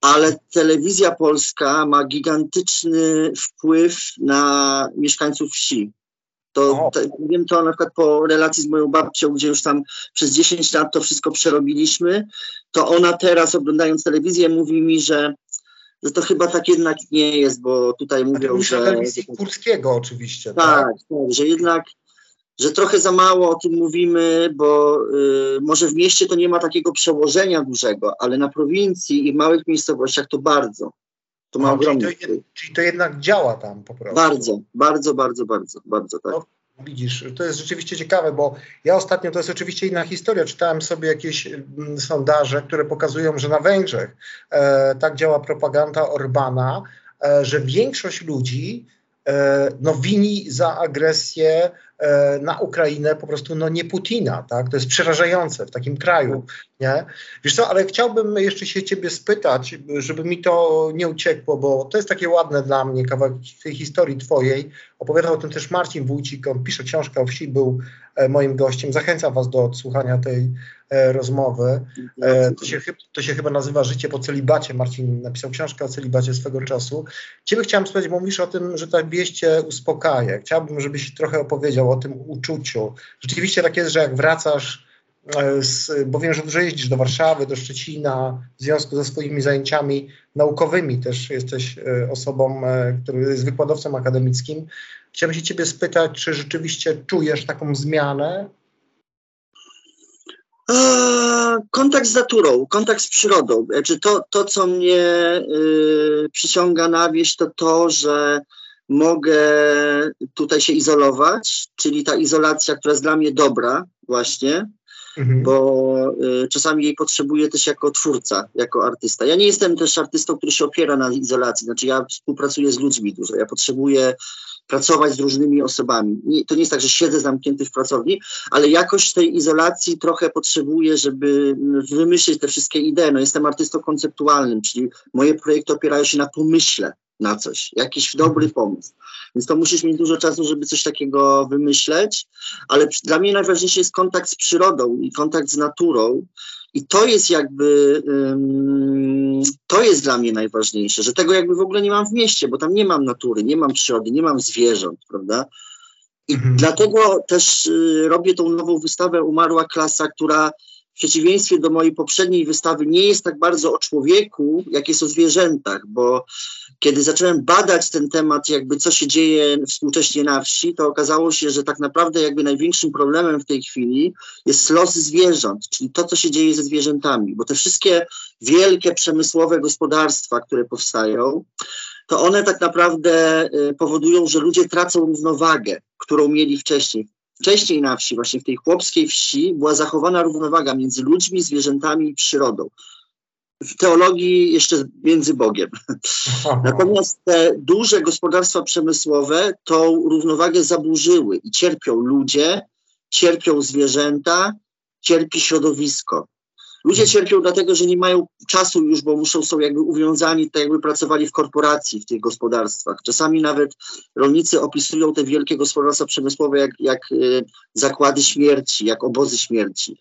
[SPEAKER 3] ale telewizja polska ma gigantyczny wpływ na mieszkańców wsi. To
[SPEAKER 2] O.
[SPEAKER 3] te, wiem to na przykład po relacji z moją babcią, gdzie już tam przez 10 lat to wszystko przerobiliśmy, to ona teraz oglądając telewizję mówi mi, że, że to chyba tak jednak nie jest, bo tutaj
[SPEAKER 2] A
[SPEAKER 3] mówią,
[SPEAKER 2] o
[SPEAKER 3] że,
[SPEAKER 2] Kurskiego oczywiście, tak?
[SPEAKER 3] tak, tak, że jednak że trochę za mało o tym mówimy, bo y, może w mieście to nie ma takiego przełożenia dużego, ale na prowincji i w małych miejscowościach to bardzo. To ma
[SPEAKER 2] No, czyli,
[SPEAKER 3] ogromny
[SPEAKER 2] to,
[SPEAKER 3] wpływ.
[SPEAKER 2] jed- czyli to jednak działa tam po prostu.
[SPEAKER 3] Bardzo, bardzo, bardzo, bardzo, bardzo tak.
[SPEAKER 2] No, Widzisz, to jest rzeczywiście ciekawe, bo ja ostatnio, to jest oczywiście inna historia, czytałem sobie jakieś mm, sondaże, które pokazują, że na Węgrzech e, tak działa propaganda Orbana, e, że większość ludzi e, no, wini za agresję na Ukrainę po prostu no, nie Putina, tak? To jest przerażające w takim kraju, nie? Wiesz co, ale chciałbym jeszcze się ciebie spytać, żeby mi to nie uciekło, bo to jest takie ładne dla mnie kawałek tej historii twojej. Opowiadał o tym też Marcin Wójcik, on pisze książkę o wsi, był e, moim gościem. Zachęcam was do odsłuchania tej e, rozmowy. E, to, się, to się chyba nazywa Życie po celibacie. Marcin napisał książkę o celibacie swego czasu. Ciebie chciałem spytać, bo mówisz o tym, że ta wieść cię uspokaja. Chciałbym, żebyś trochę opowiedział o tym uczuciu. Rzeczywiście tak jest, że jak wracasz, e, z, bo wiem, że dużo jeździsz do Warszawy, do Szczecina, w związku ze swoimi zajęciami naukowymi też jesteś e, osobą, e, który jest wykładowcą akademickim. Chciałem się ciebie spytać, czy rzeczywiście czujesz taką zmianę?
[SPEAKER 3] Kontakt z naturą, kontakt z przyrodą. Znaczy to, to co mnie y, przyciąga na wieś, to to, że mogę tutaj się izolować, czyli ta izolacja, która jest dla mnie dobra właśnie,
[SPEAKER 2] Mhm.
[SPEAKER 3] bo y, czasami jej potrzebuję też jako twórca, jako artysta. Ja nie jestem też artystą, który się opiera na izolacji, znaczy ja współpracuję z ludźmi dużo, ja potrzebuję pracować z różnymi osobami. Nie, to nie jest tak, że siedzę zamknięty w pracowni, ale jakoś tej izolacji trochę potrzebuję, żeby mm, wymyślić te wszystkie idee. No jestem artystą konceptualnym, czyli moje projekty opierają się na pomyśle na coś, jakiś dobry pomysł. Więc to musisz mieć dużo czasu, żeby coś takiego wymyśleć, ale dla mnie najważniejszy jest kontakt z przyrodą i kontakt z naturą. I to jest jakby, to jest dla mnie najważniejsze, że tego jakby w ogóle nie mam w mieście, bo tam nie mam natury, nie mam przyrody, nie mam zwierząt, prawda? I
[SPEAKER 2] Mhm.
[SPEAKER 3] dlatego też y, robię tą nową wystawę Umarła Klasa, która w przeciwieństwie do mojej poprzedniej wystawy nie jest tak bardzo o człowieku, jak jest o zwierzętach, bo kiedy zacząłem badać ten temat, jakby co się dzieje współcześnie na wsi, to okazało się, że tak naprawdę jakby największym problemem w tej chwili jest los zwierząt, czyli to, co się dzieje ze zwierzętami, bo te wszystkie wielkie przemysłowe gospodarstwa, które powstają, to one tak naprawdę y, powodują, że ludzie tracą równowagę, którą mieli wcześniej. Wcześniej na wsi, właśnie w tej chłopskiej wsi, była zachowana równowaga między ludźmi, zwierzętami i przyrodą. W teologii jeszcze między Bogiem. Natomiast te duże gospodarstwa przemysłowe tą równowagę zaburzyły i cierpią ludzie, cierpią zwierzęta, cierpi środowisko. Ludzie cierpią dlatego, że nie mają czasu już, bo muszą są jakby uwiązani, tak jakby pracowali w korporacji, w tych gospodarstwach. Czasami nawet rolnicy opisują te wielkie gospodarstwa przemysłowe jak, jak y, zakłady śmierci, jak obozy śmierci.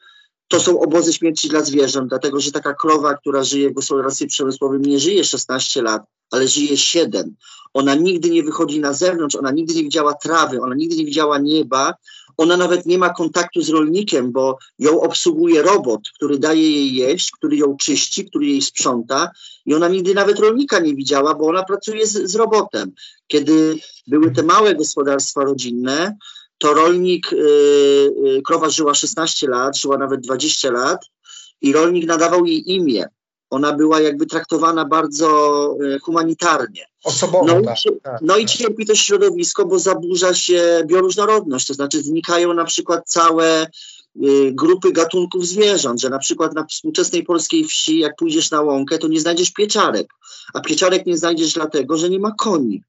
[SPEAKER 3] To są obozy śmierci dla zwierząt, dlatego że taka krowa, która żyje w gospodarstwie przemysłowym, nie żyje 16 lat, ale żyje 7. Ona nigdy nie wychodzi na zewnątrz, ona nigdy nie widziała trawy, ona nigdy nie widziała nieba, ona nawet nie ma kontaktu z rolnikiem, bo ją obsługuje robot, który daje jej jeść, który ją czyści, który jej sprząta i ona nigdy nawet rolnika nie widziała, bo ona pracuje z, z robotem. Kiedy były te małe gospodarstwa rodzinne, to rolnik, yy, krowa żyła 16 lat, żyła nawet 20 lat i rolnik nadawał jej imię. Ona była jakby traktowana bardzo y, humanitarnie.
[SPEAKER 2] Osobowo,
[SPEAKER 3] No,
[SPEAKER 2] tak,
[SPEAKER 3] i,
[SPEAKER 2] tak,
[SPEAKER 3] no i
[SPEAKER 2] tak.
[SPEAKER 3] cierpi to środowisko, bo zaburza się bioróżnorodność, to znaczy znikają na przykład całe y, grupy gatunków zwierząt, że na przykład na współczesnej polskiej wsi, jak pójdziesz na łąkę, to nie znajdziesz pieczarek, a pieczarek nie znajdziesz dlatego, że nie ma koni.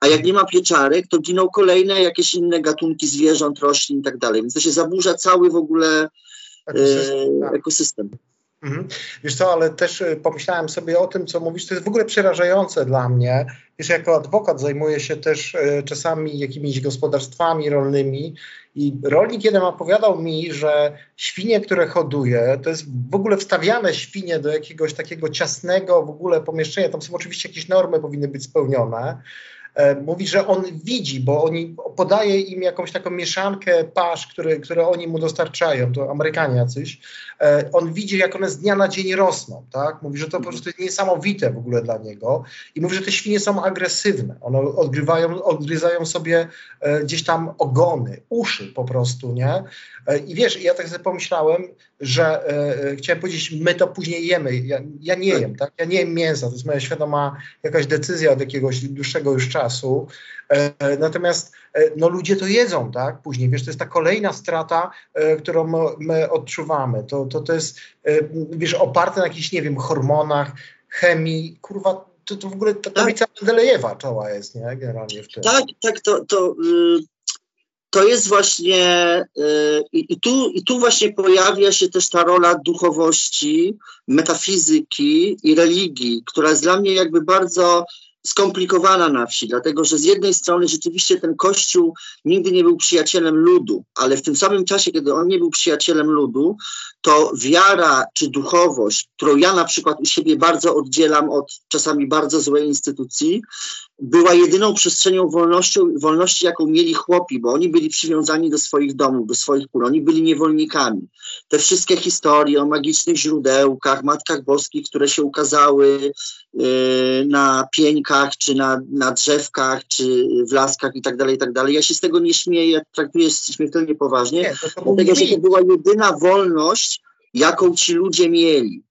[SPEAKER 3] A jak nie ma pieczarek, to giną kolejne jakieś inne gatunki zwierząt, roślin i tak dalej. Więc to się zaburza cały w ogóle
[SPEAKER 2] Ekosystem,
[SPEAKER 3] e,
[SPEAKER 2] tak.
[SPEAKER 3] ekosystem.
[SPEAKER 2] Mhm. Wiesz co, ale też y, pomyślałem sobie o tym, co mówisz, to jest w ogóle przerażające dla mnie. Wiesz, jako adwokat zajmuję się też y, czasami jakimiś gospodarstwami rolnymi i rolnik jeden opowiadał mi, że świnie, które hoduje, to jest w ogóle wstawiane świnie do jakiegoś takiego ciasnego w ogóle pomieszczenia, tam są oczywiście jakieś normy powinny być spełnione. E, Mówi, że on widzi, bo oni podaje im jakąś taką mieszankę pasz, które, które oni mu dostarczają, to Amerykanie jacyś. E, On widzi, jak one z dnia na dzień rosną, tak? Mówi, że to po prostu jest niesamowite w ogóle dla niego. I mówi, że te świnie są agresywne. One odgrywają, odgryzają sobie e, gdzieś tam ogony, uszy po prostu, nie? E, I wiesz, ja tak sobie pomyślałem, że e, e, chciałem powiedzieć, my to później jemy. Ja, ja nie jem, tak? Ja nie jem mięsa, to jest moja świadoma jakaś decyzja od jakiegoś dłuższego już czasu. E, natomiast e, no, ludzie to jedzą, tak? Później, wiesz, to jest ta kolejna strata, e, którą my, my odczuwamy. To, to, to jest, e, wiesz, oparte na jakichś, nie wiem, hormonach, chemii, kurwa, to, to w ogóle ta tablica Mendelejewa czoła jest, nie? Generalnie w tym.
[SPEAKER 3] Tak, tak, to, to, y, to jest właśnie y, i, i, tu, i tu właśnie pojawia się też ta rola duchowości, metafizyki i religii, która jest dla mnie jakby bardzo skomplikowana na wsi, dlatego że z jednej strony rzeczywiście ten kościół nigdy nie był przyjacielem ludu, ale w tym samym czasie, kiedy on nie był przyjacielem ludu, to wiara czy duchowość, którą ja na przykład u siebie bardzo oddzielam od czasami bardzo złej instytucji, była jedyną przestrzenią wolności, wolności, jaką mieli chłopi, bo oni byli przywiązani do swoich domów, do swoich pól, oni byli niewolnikami. Te wszystkie historie o magicznych źródełkach, matkach boskich, które się ukazały na pieńkach, czy na, na drzewkach, czy w laskach i tak dalej, i tak dalej. Ja się z tego nie śmieję, traktuję śmiertelnie poważnie,
[SPEAKER 2] Nie, to, to
[SPEAKER 3] dlatego, że to była jedyna wolność, jaką ci ludzie mieli.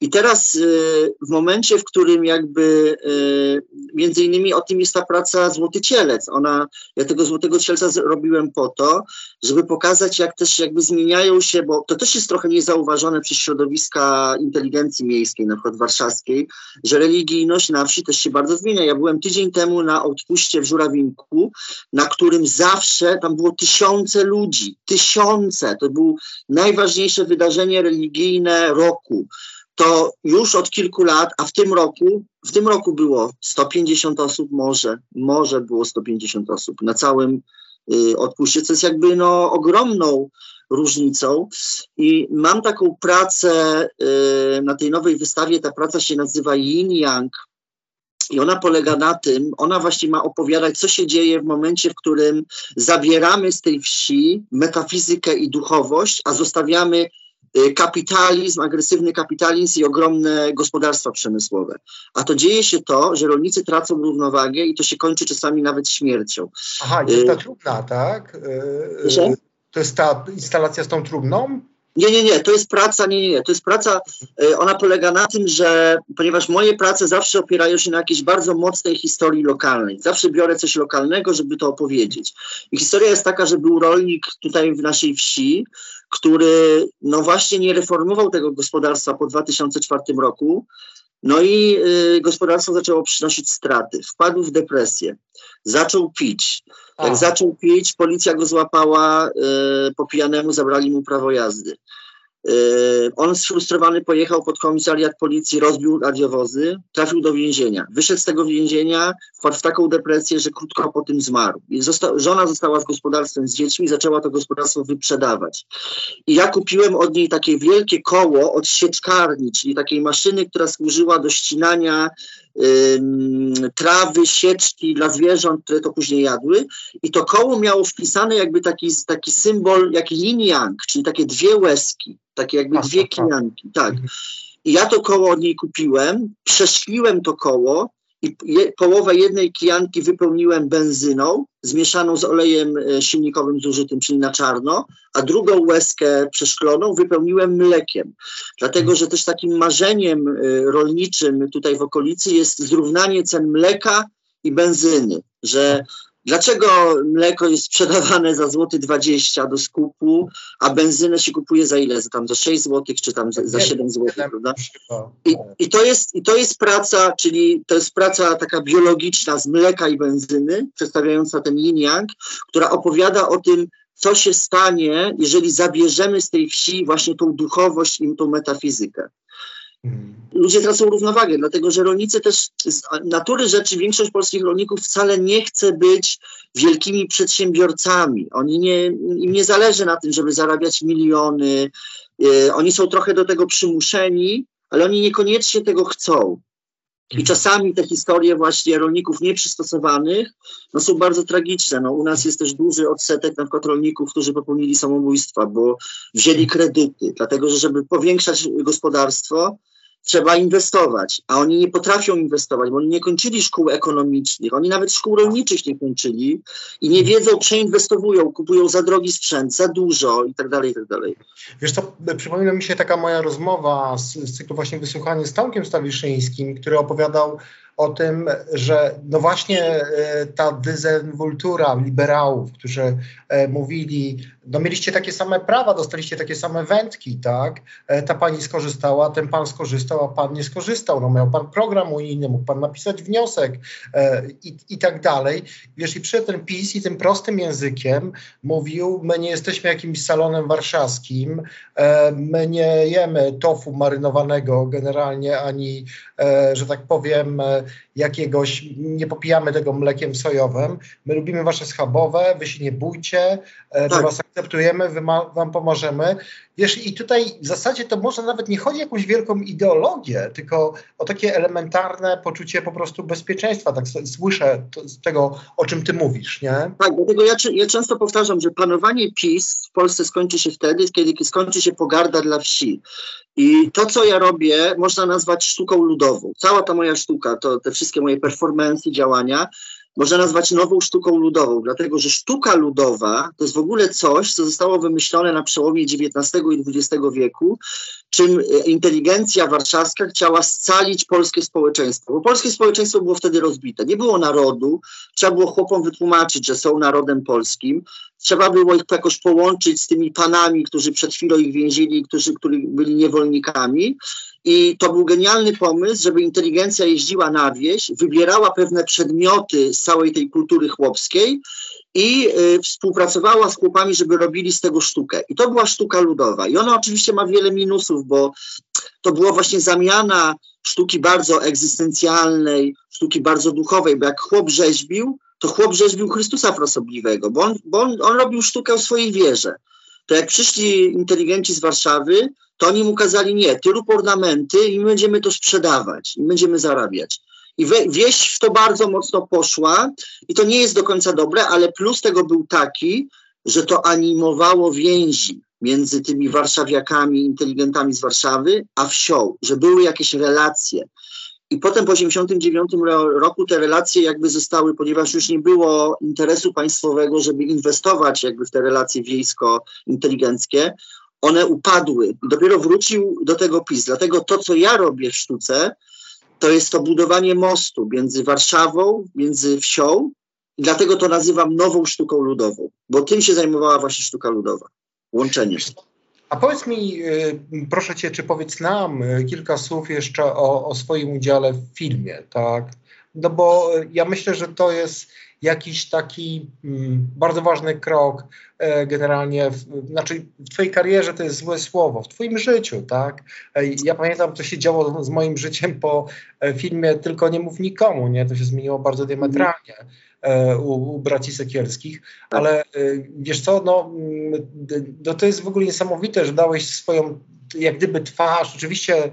[SPEAKER 3] I teraz y, w momencie, w którym jakby y, między innymi o tym jest ta praca Złoty Cielec. Ona, ja tego Złotego Cielca zrobiłem po to, żeby pokazać jak też jakby zmieniają się, bo to też jest trochę niezauważone przez środowiska inteligencji miejskiej, na przykład warszawskiej, że religijność na wsi też się bardzo zmienia. Ja byłem tydzień temu na odpuście w Żurawinku, na którym zawsze tam było tysiące ludzi, tysiące. To było najważniejsze wydarzenie religijne roku to już od kilku lat, a w tym roku, w tym roku było 150 osób, może, może było 150 osób na całym y, odpuście, co jest jakby no, ogromną różnicą. I mam taką pracę y, na tej nowej wystawie, ta praca się nazywa Yin Yang. I ona polega na tym, ona właśnie ma opowiadać, co się dzieje w momencie, w którym zabieramy z tej wsi metafizykę i duchowość, a zostawiamy kapitalizm, agresywny kapitalizm i ogromne gospodarstwa przemysłowe. A to dzieje się to, że rolnicy tracą równowagę i to się kończy czasami nawet śmiercią.
[SPEAKER 2] Aha, jest ta trumna, tak? Yy,
[SPEAKER 3] Proszę?
[SPEAKER 2] To jest ta instalacja z tą trumną?
[SPEAKER 3] Nie, nie, nie, to jest praca, nie, nie, nie, to jest praca, y, ona polega na tym, że ponieważ moje prace zawsze opierają się na jakiejś bardzo mocnej historii lokalnej, zawsze biorę coś lokalnego, żeby to opowiedzieć. I historia jest taka, że był rolnik tutaj w naszej wsi, który no właśnie nie reformował tego gospodarstwa po 2004 roku, no i y, gospodarstwo zaczęło przynosić straty, wpadł w depresję, zaczął pić.
[SPEAKER 2] A,
[SPEAKER 3] Jak zaczął pić, policja go złapała, y, po pijanemu zabrali mu prawo jazdy. On sfrustrowany pojechał pod komisariat policji, rozbił radiowozy, trafił do więzienia. Wyszedł z tego więzienia, wpadł w taką depresję, że krótko po tym zmarł. Zosta żona została z gospodarstwem z dziećmi, zaczęła to gospodarstwo wyprzedawać. I ja kupiłem od niej takie wielkie koło od sieczkarni, czyli takiej maszyny, która służyła do ścinania trawy, sieczki dla zwierząt, które to później jadły. I to koło miało wpisane jakby taki, taki symbol, jak yin yang, czyli takie dwie łezki, takie jakby dwie kijanki. Tak. I ja to koło od niej kupiłem, przeszkliłem to koło i je, połowę jednej kijanki wypełniłem benzyną zmieszaną z olejem e, silnikowym zużytym, czyli na czarno, a drugą łezkę przeszkloną wypełniłem mlekiem. Dlatego, że też takim marzeniem e, rolniczym tutaj w okolicy jest zrównanie cen mleka i benzyny, że Dlaczego mleko jest sprzedawane za złoty 20 do skupu, a benzynę się kupuje za ile? Za tam za 6 zł, czy tam za, za 7 zł, prawda? I, I, to jest, I to jest praca, czyli to jest praca taka biologiczna z mleka i benzyny, przedstawiająca ten yin yang, która opowiada o tym, co się stanie, jeżeli zabierzemy z tej wsi właśnie tą duchowość i tą metafizykę. Ludzie tracą równowagę, dlatego że rolnicy też z natury rzeczy, większość polskich rolników wcale nie chce być wielkimi przedsiębiorcami. Oni nie, im nie zależy na tym, żeby zarabiać miliony. Yy, oni są trochę do tego przymuszeni, ale oni niekoniecznie tego chcą. I czasami te historie właśnie rolników nieprzystosowanych no, są bardzo tragiczne. No, u nas jest też duży odsetek na przykład rolników, którzy popełnili samobójstwa, bo wzięli kredyty, dlatego że żeby powiększać gospodarstwo, trzeba inwestować, a oni nie potrafią inwestować, bo oni nie kończyli szkół ekonomicznych, oni nawet szkół rolniczych nie kończyli i nie wiedzą, przeinwestowują, kupują za drogi sprzęt, za dużo i tak dalej, i tak dalej.
[SPEAKER 2] Wiesz co, przypomina mi się taka moja rozmowa z, z cyklu właśnie wysłuchania z Tomkiem Stawiszyńskim, który opowiadał o tym, że no właśnie e, ta dezynwultura liberałów, którzy e, mówili, no mieliście takie same prawa, dostaliście takie same wędki, tak? E, ta pani skorzystała, ten pan skorzystał, a pan nie skorzystał. No miał pan program unijny, mógł pan napisać wniosek i, i tak dalej. Wiesz, i przy ten PiS i tym prostym językiem mówił, my nie jesteśmy jakimś salonem warszawskim, my nie jemy tofu marynowanego generalnie, ani, że tak powiem, jakiegoś, nie popijamy tego mlekiem sojowym. My lubimy wasze schabowe, wy się nie bójcie, e, tak. my was akceptujemy, wy ma, wam pomożemy. Wiesz, i tutaj w zasadzie to może nawet nie chodzi o jakąś wielką ideologię, tylko o takie elementarne poczucie po prostu bezpieczeństwa. Tak słyszę to, z tego, o czym ty mówisz, nie?
[SPEAKER 3] Tak, dlatego ja, ja często powtarzam, że panowanie PiS w Polsce skończy się wtedy, kiedy skończy się pogarda dla wsi. I to, co ja robię, można nazwać sztuką ludową. Cała ta moja sztuka, to te wszystkie moje performance, działania, można nazwać nową sztuką ludową, dlatego że sztuka ludowa to jest w ogóle coś, co zostało wymyślone na przełomie XIX i XX wieku, czym e, inteligencja warszawska chciała scalić polskie społeczeństwo. Bo polskie społeczeństwo było wtedy rozbite. Nie było narodu, trzeba było chłopom wytłumaczyć, że są narodem polskim. Trzeba było ich jakoś połączyć z tymi panami, którzy przed chwilą ich więzili, którzy, którzy byli niewolnikami. I to był genialny pomysł, żeby inteligencja jeździła na wieś, wybierała pewne przedmioty z całej tej kultury chłopskiej i y, współpracowała z chłopami, żeby robili z tego sztukę. I to była sztuka ludowa. I ona oczywiście ma wiele minusów, bo to była właśnie zamiana sztuki bardzo egzystencjalnej, sztuki bardzo duchowej, bo jak chłop rzeźbił, to chłop rzeźbił Chrystusa Frasobliwego, bo on, bo on, on robił sztukę w swojej wierze. To jak przyszli inteligenci z Warszawy, to oni mu kazali nie, ty rób ornamenty i my będziemy to sprzedawać i będziemy zarabiać. I wieś w to bardzo mocno poszła i to nie jest do końca dobre, ale plus tego był taki, że to animowało więzi między tymi warszawiakami, inteligentami z Warszawy, a wsią, że były jakieś relacje. I potem po 1989 roku te relacje jakby zostały, ponieważ już nie było interesu państwowego, żeby inwestować jakby w te relacje wiejsko-inteligenckie, one upadły. Dopiero wrócił do tego PiS. Dlatego to, co ja robię w sztuce, to jest to budowanie mostu między Warszawą, między wsią. I dlatego to nazywam nową sztuką ludową, bo tym się zajmowała właśnie sztuka ludowa. Łączenie.
[SPEAKER 2] A powiedz mi, y, proszę cię, czy powiedz nam y, kilka słów jeszcze o, o swoim udziale w filmie, tak? No bo ja myślę, że to jest jakiś taki mm, bardzo ważny krok e, generalnie, w, znaczy w twojej karierze to jest złe słowo, w twoim życiu, tak? E, ja pamiętam, co się działo z moim życiem po e, filmie Tylko nie mów nikomu, nie? To się zmieniło bardzo diametralnie e, u, u braci Sekielskich, ale e, wiesz co, no, mm, no to jest w ogóle niesamowite, że dałeś swoją jak gdyby twarz, oczywiście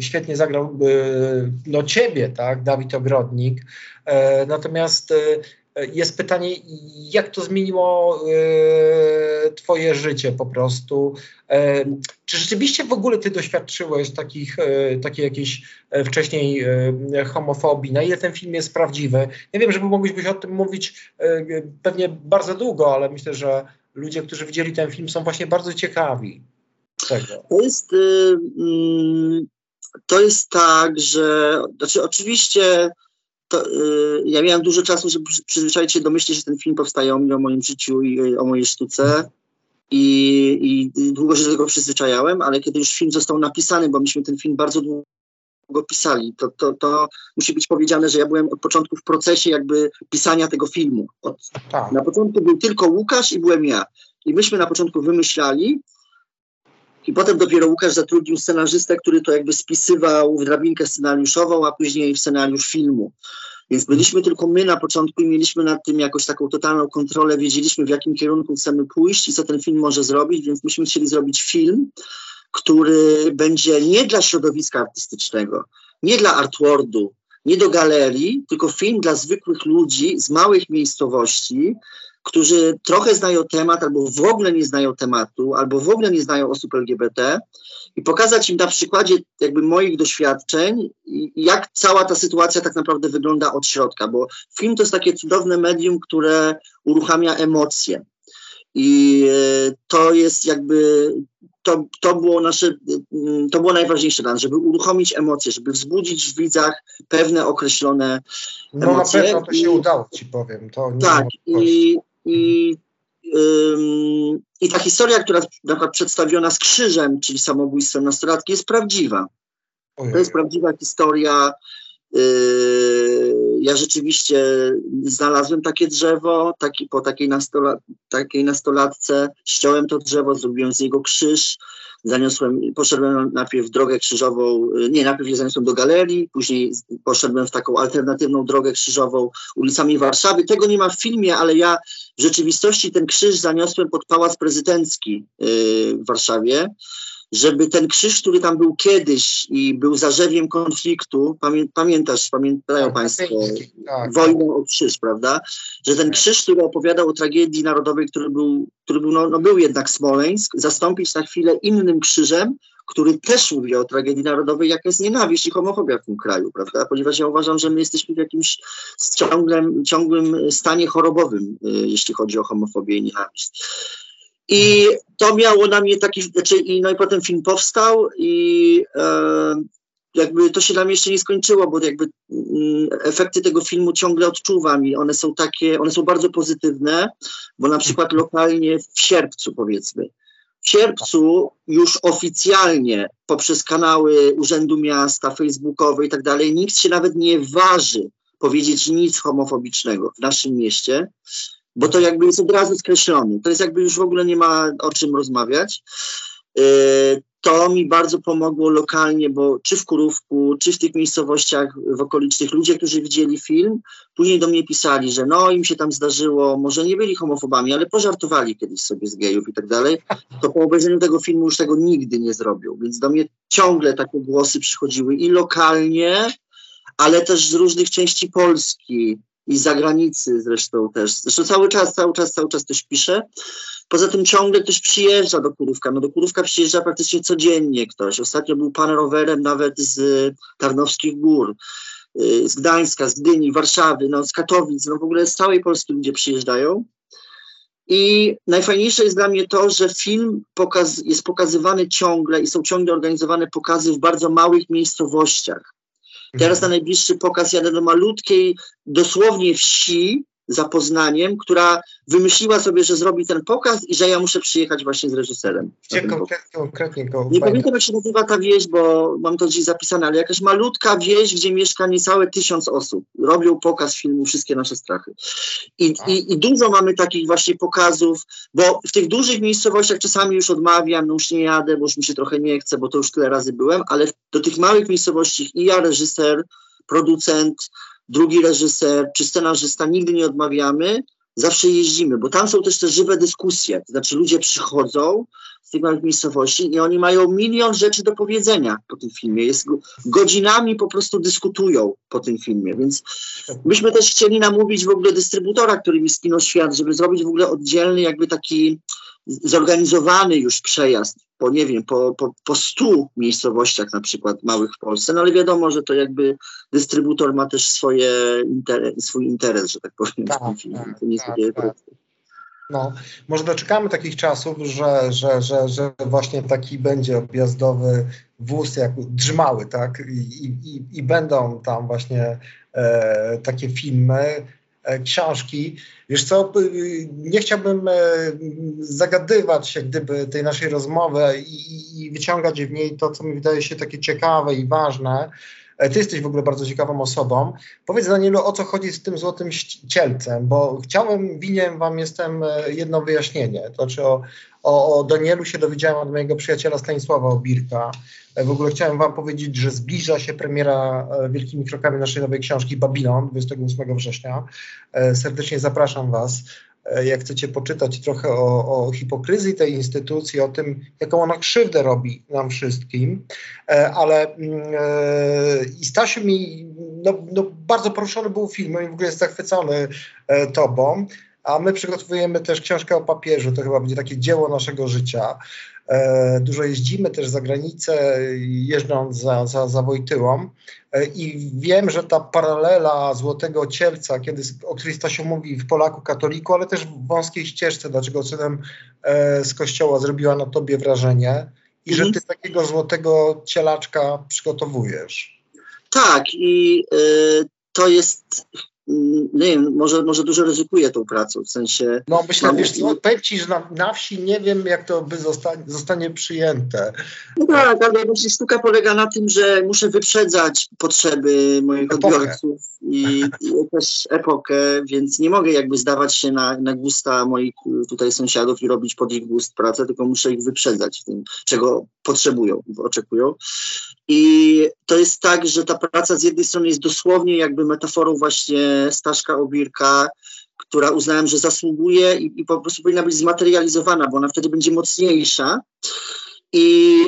[SPEAKER 2] świetnie zagrał y, no ciebie, tak, Dawid Ogrodnik, e, natomiast y, jest pytanie, jak to zmieniło twoje życie po prostu? E, czy rzeczywiście w ogóle ty doświadczyłeś takich, takiej jakiejś wcześniej homofobii? Na ile ten film jest prawdziwy? Nie wiem, żeby moglibyś o tym mówić pewnie bardzo długo, ale myślę, że ludzie, którzy widzieli ten film są właśnie bardzo ciekawi.
[SPEAKER 3] Tego. To jest, y, mm, to jest tak, że znaczy oczywiście to, y, ja miałem dużo czasu, żeby przyzwyczaić się do myśli, że ten film powstaje o mnie, o moim życiu i o mojej sztuce. I, I, długo się do tego przyzwyczajałem, ale kiedy już film został napisany, bo myśmy ten film bardzo długo pisali, to, to, to musi być powiedziane, że ja byłem od początku w procesie jakby pisania tego filmu. Od, tak. Na początku był tylko Łukasz i byłem ja. I myśmy na początku wymyślali, i potem dopiero Łukasz zatrudnił scenarzystę, który to jakby spisywał w drabinkę scenariuszową, a później w scenariusz filmu. Więc byliśmy tylko my na początku i mieliśmy nad tym jakoś taką totalną kontrolę, wiedzieliśmy w jakim kierunku chcemy pójść i co ten film może zrobić, więc myśmy chcieli zrobić film, który będzie nie dla środowiska artystycznego, nie dla artwordu, nie do galerii, tylko film dla zwykłych ludzi z małych miejscowości, którzy trochę znają temat, albo w ogóle nie znają tematu, albo w ogóle nie znają osób LGBT i pokazać im na przykładzie jakby moich doświadczeń, jak cała ta sytuacja tak naprawdę wygląda od środka, bo film to jest takie cudowne medium, które uruchamia emocje. I e, to jest jakby, to, to było nasze, to było najważniejsze dla nas, żeby uruchomić emocje, żeby wzbudzić w widzach pewne określone
[SPEAKER 2] emocje. No na pewno to się udało, ci powiem. To
[SPEAKER 3] tak, i, i, ym, I ta historia, która na przykład przedstawiona z krzyżem, czyli samobójstwem nastolatki, jest prawdziwa. To jest prawdziwa historia. Yy, ja rzeczywiście znalazłem takie drzewo, taki, po takiej, nastola, takiej nastolatce, ściąłem to drzewo, zrobiłem z niego krzyż, zaniosłem, poszedłem najpierw drogę krzyżową, nie, najpierw je zaniosłem do galerii, później poszedłem w taką alternatywną drogę krzyżową ulicami Warszawy. Tego nie ma w filmie, ale ja w rzeczywistości ten krzyż zaniosłem pod Pałac Prezydencki yy, w Warszawie żeby ten krzyż, który tam był kiedyś i był zarzewiem konfliktu, pamię, pamiętasz, pamiętają tak, Państwo tak, wojnę o krzyż, prawda? Że ten tak. krzyż, który opowiadał o tragedii narodowej, który był, który był, no, no był jednak Smoleńsk, zastąpić na chwilę innym krzyżem, który też mówi o tragedii narodowej, jaka jest nienawiść i homofobia w tym kraju, prawda? Ponieważ ja uważam, że my jesteśmy w jakimś ciągłym, ciągłym stanie chorobowym, y, jeśli chodzi o homofobię i nienawiść. I to miało na mnie taki, znaczy, i, no i potem film powstał i e, jakby to się nam jeszcze nie skończyło, bo jakby mm, efekty tego filmu ciągle odczuwam i one są takie, one są bardzo pozytywne, bo na przykład lokalnie w sierpcu powiedzmy, w sierpcu już oficjalnie poprzez kanały Urzędu Miasta, Facebookowe i tak dalej, nikt się nawet nie waży powiedzieć nic homofobicznego w naszym mieście bo to jakby jest od razu skreślone. To jest jakby już w ogóle nie ma o czym rozmawiać. Y, to mi bardzo pomogło lokalnie, bo czy w Kurówku, czy w tych miejscowościach w okolicznych ludzie, którzy widzieli film, później do mnie pisali, że no im się tam zdarzyło, może nie byli homofobami, ale pożartowali kiedyś sobie z gejów i tak dalej, to po obejrzeniu tego filmu już tego nigdy nie zrobią. Więc do mnie ciągle takie głosy przychodziły i lokalnie, ale też z różnych części Polski, i z zagranicy zresztą też. Zresztą cały czas, cały czas, cały czas też piszę. Poza tym ciągle ktoś przyjeżdża do Kurówka. No do Kurówka przyjeżdża praktycznie codziennie ktoś. Ostatnio był pan rowerem nawet z Tarnowskich Gór, y, z Gdańska, z Gdyni, Warszawy, no z Katowic, no w ogóle z całej Polski ludzie przyjeżdżają. I najfajniejsze jest dla mnie to, że film pokaz, jest pokazywany ciągle i są ciągle organizowane pokazy w bardzo małych miejscowościach. Teraz na najbliższy pokaz jadę do malutkiej, dosłownie wsi, Zapoznaniem, która wymyśliła sobie, że zrobi ten pokaz i że ja muszę przyjechać właśnie z reżyserem.
[SPEAKER 2] Gdzie konkretnie, konkretnie go
[SPEAKER 3] Nie pamiętam, jak się nazywa ta wieś, bo mam to gdzieś zapisane, ale jakaś malutka wieś, gdzie mieszka niecałe tysiąc osób. Robią pokaz filmu Wszystkie nasze strachy. I, i, I dużo mamy takich właśnie pokazów, bo w tych dużych miejscowościach czasami już odmawiam, no już nie jadę, bo już mi się trochę nie chce, bo to już tyle razy byłem, ale do tych małych miejscowości i ja, reżyser, producent, drugi reżyser czy scenarzysta nigdy nie odmawiamy, zawsze jeździmy, bo tam są też te żywe dyskusje. To znaczy ludzie przychodzą z tych małych miejscowości i oni mają milion rzeczy do powiedzenia po tym filmie. Jest, godzinami po prostu dyskutują po tym filmie, więc myśmy też chcieli namówić w ogóle dystrybutora, którym jest Kino Świat, żeby zrobić w ogóle oddzielny jakby taki zorganizowany już przejazd po, nie wiem, po, po, po stu miejscowościach na przykład małych w Polsce, no ale wiadomo, że to jakby dystrybutor ma też swoje interes, swój interes, że tak powiem.
[SPEAKER 2] Tak,
[SPEAKER 3] w tym filmie.
[SPEAKER 2] tak, tak. No, może doczekamy takich czasów, że, że, że, że właśnie taki będzie objazdowy wóz jak drzmały, tak? I, i, i będą tam właśnie e, takie filmy, e, książki. Wiesz co, nie chciałbym e, zagadywać jak gdyby tej naszej rozmowy i, i wyciągać w niej to, co mi wydaje się takie ciekawe i ważne. E, Ty jesteś w ogóle bardzo ciekawą osobą. Powiedz Danielu, o co chodzi z tym złotym cielcem, bo chciałem, winien wam jestem e, jedno wyjaśnienie. To znaczy o, o, o Danielu się dowiedziałem od mojego przyjaciela Stanisława Obirka. E, W ogóle chciałem wam powiedzieć, że zbliża się premiera wielkimi krokami naszej nowej książki Babilon 28 września. Serdecznie zapraszam was. E, Jak chcecie poczytać trochę o, o hipokryzji tej instytucji, o tym, jaką ona krzywdę robi nam wszystkim, E, ale mm, e, i Stasiu mi no, no, bardzo poruszony był filmem i w ogóle jest zachwycony tobą, a my przygotowujemy też książkę o papieżu, to chyba będzie takie dzieło naszego życia. E, Dużo jeździmy też za granicę, jeżdżąc za, za, za Wojtyłą E, i wiem, że ta paralela Złotego Cielca, kiedy, o której Stasiu mówi w Polaku katoliku, ale też w wąskiej ścieżce, dlaczego synem e, z kościoła zrobiła na tobie wrażenie i że
[SPEAKER 3] Mhm.
[SPEAKER 2] ty takiego złotego cielaczka przygotowujesz.
[SPEAKER 3] Tak, i y, to jest, nie wiem, może, może dużo ryzykuję tą pracą, w sensie
[SPEAKER 2] No myślę,
[SPEAKER 3] Mam-
[SPEAKER 2] wiesz co, powiem ci, że na, na wsi nie wiem, jak to by zostanie, zostanie przyjęte.
[SPEAKER 3] No tak, ale właśnie sztuka polega na tym, że muszę wyprzedzać potrzeby moich
[SPEAKER 2] Epokę.
[SPEAKER 3] odbiorców i, i też epokę, więc nie mogę jakby zdawać się na, na gusta moich y, tutaj sąsiadów i robić pod ich gust pracę, tylko muszę ich wyprzedzać w tym, czego potrzebują, oczekują. I to jest tak, że ta praca z jednej strony jest dosłownie jakby metaforą właśnie Staszka Obirka, która uznałem, że zasługuje i, i po prostu powinna być zmaterializowana, bo ona wtedy będzie mocniejsza. I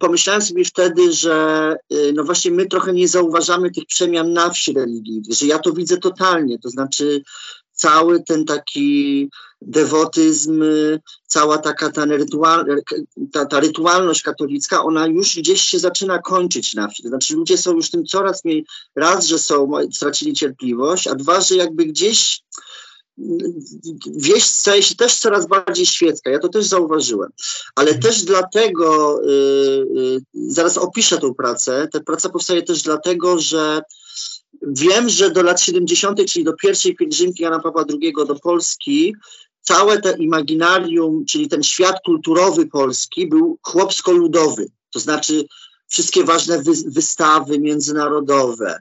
[SPEAKER 3] pomyślałem sobie wtedy, że y, no właśnie my trochę nie zauważamy tych przemian na wsi religijnych, że ja to widzę totalnie, to znaczy cały ten taki dewotyzm, cała taka ta, rytual, ta, ta rytualność katolicka, ona już gdzieś się zaczyna kończyć na wsi. Znaczy ludzie są już tym coraz mniej, raz, że są, stracili cierpliwość, a dwa, że jakby gdzieś wieś staje się też coraz bardziej świecka. Ja to też zauważyłem. Ale też dlatego, y, y, zaraz opiszę tą pracę, ta praca powstaje też dlatego, że wiem, że do lat 70., czyli do pierwszej pielgrzymki Jana Pawła II do Polski, całe to imaginarium, czyli ten świat kulturowy polski był chłopsko-ludowy. To znaczy wszystkie ważne wy, wystawy międzynarodowe,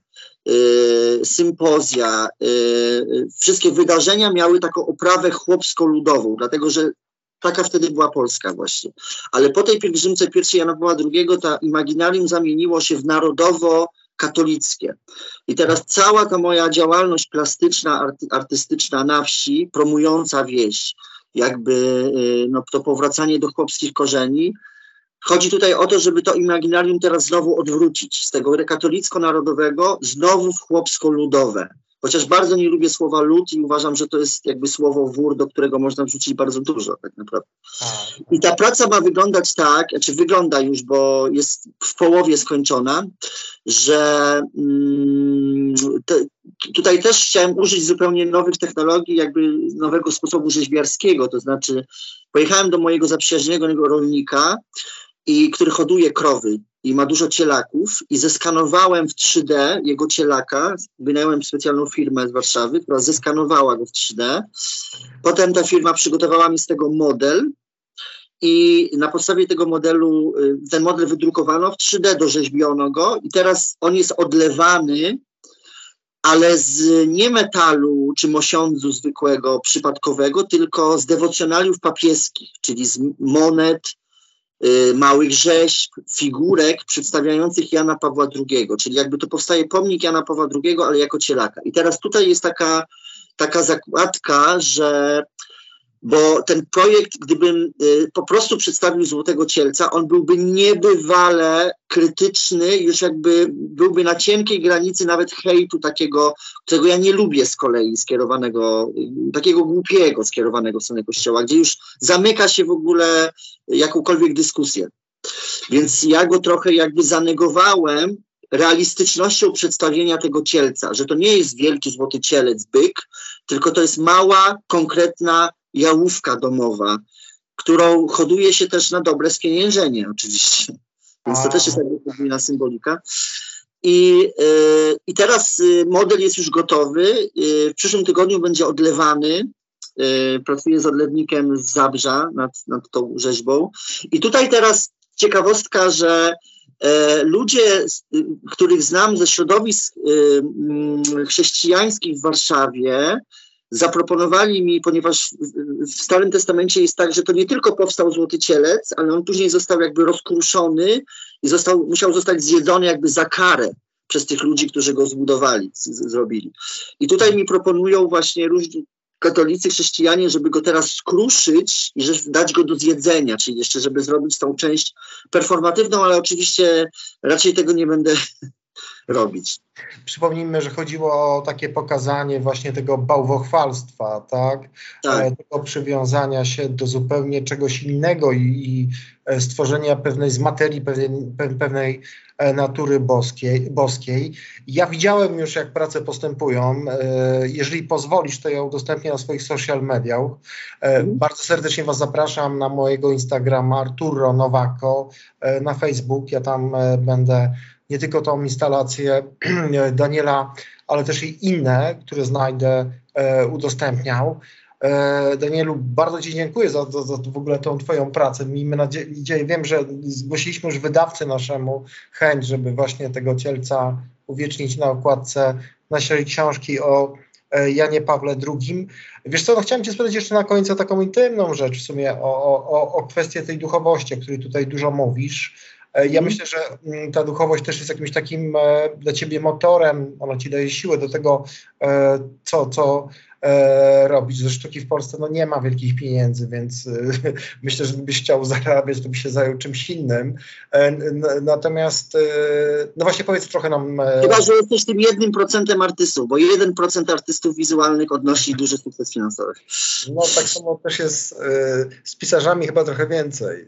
[SPEAKER 3] y, sympozja, y, wszystkie wydarzenia miały taką oprawę chłopsko-ludową, dlatego że taka wtedy była Polska właśnie. Ale po tej pielgrzymce pierwszej Jana Pawła II ta imaginarium zamieniło się w narodowo-katolickie. I teraz cała ta moja działalność plastyczna, arty, artystyczna na wsi, promująca wieś, jakby y, no, to powracanie do chłopskich korzeni, Chodzi tutaj o to, żeby to imaginarium teraz znowu odwrócić z tego katolicko-narodowego znowu w chłopsko-ludowe. Chociaż bardzo nie lubię słowa lud i uważam, że to jest jakby słowo wór, do którego można wrzucić bardzo dużo tak naprawdę. I ta praca ma wyglądać tak, czy wygląda już, bo jest w połowie skończona, że mm, te, tutaj też chciałem użyć zupełnie nowych technologii, jakby nowego sposobu rzeźbiarskiego, to znaczy pojechałem do mojego zaprzyjaźnionego rolnika, i który hoduje krowy i ma dużo cielaków i zeskanowałem w 3D jego cielaka, wynająłem specjalną firmę z Warszawy, która zeskanowała go w 3D. Potem ta firma przygotowała mi z tego model i na podstawie tego modelu, y, ten model wydrukowano w 3D, dorzeźbiono go i teraz on jest odlewany, ale z nie metalu czy mosiądzu zwykłego, przypadkowego, tylko z dewocjonaliów papieskich, czyli z monet, małych rzeźb, figurek przedstawiających Jana Pawła II, czyli jakby to powstaje pomnik Jana Pawła II, ale jako cielaka. I teraz tutaj jest taka, taka zakładka, że bo ten projekt, gdybym y, po prostu przedstawił Złotego Cielca, on byłby niebywale krytyczny, już jakby byłby na cienkiej granicy nawet hejtu takiego, którego ja nie lubię z kolei skierowanego, y, takiego głupiego skierowanego w stronę Kościoła, gdzie już zamyka się w ogóle jakąkolwiek dyskusję. Więc ja go trochę jakby zanegowałem realistycznością przedstawienia tego cielca, że to nie jest wielki złoty cielec, byk, tylko to jest mała, konkretna jałówka domowa, którą hoduje się też na dobre spieniężenie oczywiście. Więc to też jest podwójna symbolika. I, yy, I teraz yy, model jest już gotowy. Yy, w przyszłym tygodniu będzie odlewany. Pracuję z odlewnikiem z Zabrza nad, nad tą rzeźbą. I tutaj teraz ciekawostka, że ludzie, których znam ze środowisk chrześcijańskich w Warszawie, zaproponowali mi, ponieważ w Starym Testamencie jest tak, że to nie tylko powstał Złoty Cielec, ale on później został jakby rozkruszony i został, musiał zostać zjedzony jakby za karę przez tych ludzi, którzy go zbudowali, z, zrobili. I tutaj mi proponują właśnie różni katolicy, chrześcijanie, żeby go teraz skruszyć i dać go do zjedzenia, czyli jeszcze, żeby zrobić tą część performatywną, ale oczywiście raczej tego nie będę robić.
[SPEAKER 2] Przypomnijmy, że chodziło o takie pokazanie właśnie tego bałwochwalstwa, tak? tak. E, tego przywiązania się do zupełnie czegoś innego i, i e, stworzenia pewnej z materii, pewnej, pewnej e, natury boskiej, boskiej. Ja widziałem już, jak prace postępują. Jeżeli pozwolisz, to ja udostępnię na swoich social mediach. Mhm. Bardzo serdecznie Was zapraszam na mojego Instagrama Arturo Nowako, na Facebook. Ja tam będę nie tylko tą instalację Daniela, ale też i inne, które znajdę, e, udostępniał. E, Danielu, bardzo Ci dziękuję za, za, za w ogóle tą Twoją pracę. Miejmy nadzieję, wiem, że zgłosiliśmy już wydawcy naszemu chęć, żeby właśnie tego cielca uwiecznić na okładce naszej książki o e, Janie Pawle II. Wiesz co, no chciałem Cię spytać jeszcze na końcu taką intymną rzecz w sumie, o, o, o kwestię tej duchowości, o której tutaj dużo mówisz. E, ja mhm. myślę, że mm, ta duchowość też jest jakimś takim e, dla ciebie motorem, ona ci daje siłę do tego, e, co, co robić. Ze sztuki w Polsce no, nie ma wielkich pieniędzy, więc myślę, że gdybyś chciał zarabiać, to byś się zajął czymś innym. Natomiast, no właśnie powiedz trochę nam...
[SPEAKER 3] Chyba, że jesteś tym jednym procentem artystów, bo jeden procent artystów wizualnych odnosi duży sukces finansowy.
[SPEAKER 2] No tak samo też jest z pisarzami chyba trochę więcej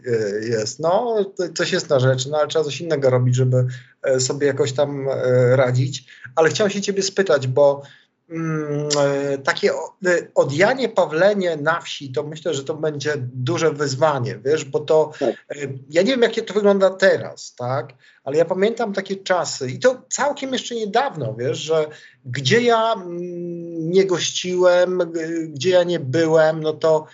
[SPEAKER 2] jest. No, coś jest na rzecz rzeczy, no ale trzeba coś innego robić, żeby e, sobie jakoś tam e, radzić. Ale chciałem się ciebie spytać, bo e, takie odjanie, pawlenie na wsi, to myślę, że to będzie duże wyzwanie, wiesz, bo to, tak. ja nie wiem, jakie to wygląda teraz, tak, ale ja pamiętam takie czasy i to całkiem jeszcze niedawno, wiesz, że gdzie ja mm, nie gościłem, gdzie ja nie byłem, no to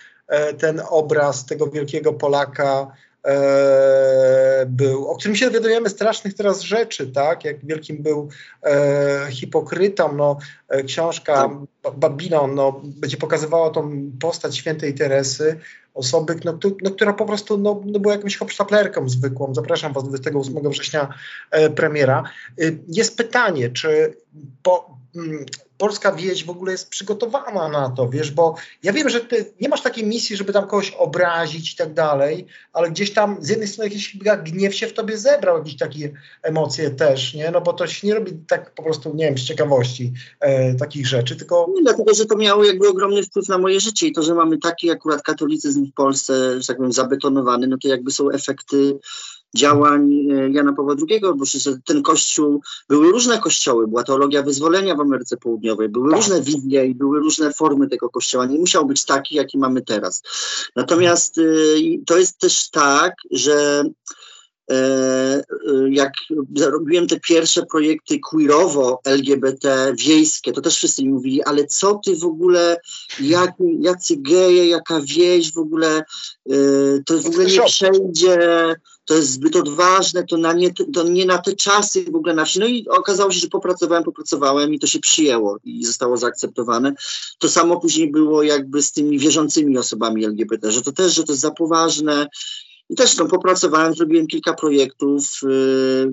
[SPEAKER 2] ten obraz tego wielkiego Polaka e, był, o którym się dowiadujemy strasznych teraz rzeczy, tak, jak wielkim był e, hipokrytą, no, e, książka tak. Babilon, no, będzie pokazywała tą postać świętej Teresy, osoby, no, tu, no, która po prostu no, no, była jakąś hopsztaplerką zwykłą. Zapraszam Was 28 września e, premiera. E, jest pytanie, czy po, mm, polska wieś w ogóle jest przygotowana na to, wiesz, bo ja wiem, że ty nie masz takiej misji, żeby tam kogoś obrazić i tak dalej, ale gdzieś tam z jednej strony jakiś gniew się w tobie zebrał, jakieś takie emocje też, nie, no bo to się nie robi tak po prostu, nie wiem, z ciekawości e, takich rzeczy, tylko...
[SPEAKER 3] Nie, dlatego, że to miało jakby ogromny wpływ na moje życie i to, że mamy taki akurat katolicyzm w Polsce, że tak powiem, zabetonowany, no to jakby są efekty działań e, Jana Pawła II, bo ten kościół, były różne kościoły, była teologia wyzwolenia w Ameryce Południowej, były
[SPEAKER 2] Tak.
[SPEAKER 3] różne wizje i były różne formy tego kościoła. Nie musiał być taki, jaki mamy teraz. Natomiast e, to jest też tak, że jak robiłem te pierwsze projekty queerowo, LGBT, wiejskie, to też wszyscy mi mówili, ale co ty w ogóle, jak, jacy geje, jaka wieś w ogóle, e, to w ogóle nie przejdzie, to jest zbyt odważne, to, na nie, to nie na te czasy w ogóle na wsi. No i okazało się, że popracowałem, popracowałem i to się przyjęło i zostało zaakceptowane. To samo później było jakby z tymi wierzącymi osobami LGBT, że to też, że to jest za poważne, i też no, popracowałem, zrobiłem kilka projektów, yy,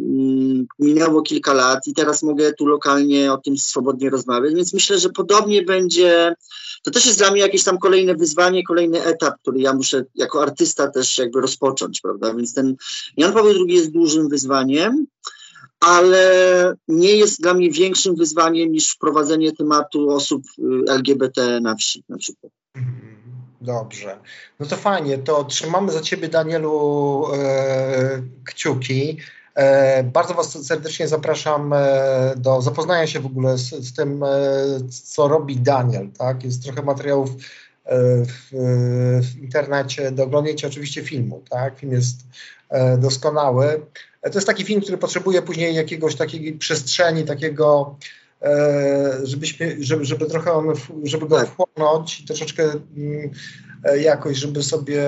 [SPEAKER 3] minęło kilka lat i teraz mogę tu lokalnie o tym swobodnie rozmawiać, więc myślę, że podobnie będzie. To też jest dla mnie jakieś tam kolejne wyzwanie, kolejny etap, który ja muszę jako artysta też jakby rozpocząć, prawda? Więc ten Jan Paweł II jest dużym wyzwaniem, ale nie jest dla mnie większym wyzwaniem niż wprowadzenie tematu osób y, LGBT na wsi na przykład.
[SPEAKER 2] Dobrze. No to fajnie, to trzymamy za ciebie, Danielu, e, kciuki. E, bardzo Was serdecznie zapraszam e, do zapoznania się w ogóle z, z tym, e, co robi Daniel. Tak? Jest trochę materiałów e, w, w internecie, do oglądnięcia oczywiście filmu. Tak? Film jest e, doskonały. E, to jest taki film, który potrzebuje później jakiegoś takiej przestrzeni, takiego e, żebyśmy, żeby, żeby trochę on, żeby go
[SPEAKER 3] Tak.
[SPEAKER 2] wchłonąć i troszeczkę mm, e, jakoś, żeby sobie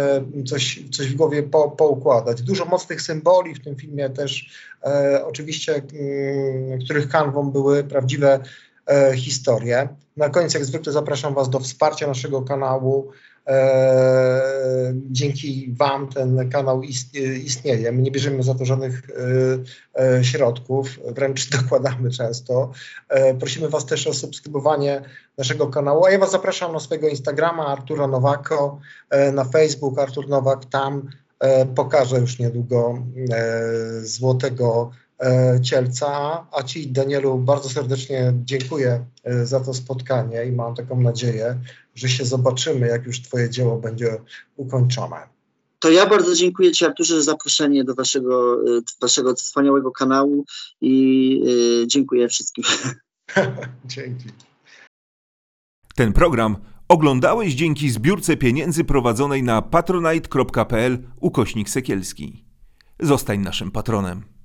[SPEAKER 2] coś, coś w głowie po, poukładać. Dużo mocnych symboli w tym filmie też, e, oczywiście, mm, których kanwą były prawdziwe e, historie. Na koniec, jak zwykle, zapraszam Was do wsparcia naszego kanału. E, dzięki Wam ten kanał ist, istnieje. My nie bierzemy za to żadnych e, e, środków, wręcz dokładamy często. Prosimy Was też o subskrybowanie naszego kanału, a ja Was zapraszam na swojego Instagrama Artura Nowako, na Facebook Artur Nowak, tam pokażę już niedługo złotego cielca, a Ci Danielu bardzo serdecznie dziękuję e, za to spotkanie i mam taką nadzieję, że się zobaczymy, jak już Twoje dzieło będzie ukończone.
[SPEAKER 3] To ja bardzo dziękuję Ci, Arturze, za zaproszenie do Waszego, y, waszego wspaniałego kanału i dziękuję wszystkim.
[SPEAKER 2] Dzięki.
[SPEAKER 1] Ten program oglądałeś dzięki zbiórce pieniędzy prowadzonej na patronite.pl ukośnik sekielski. Zostań naszym patronem.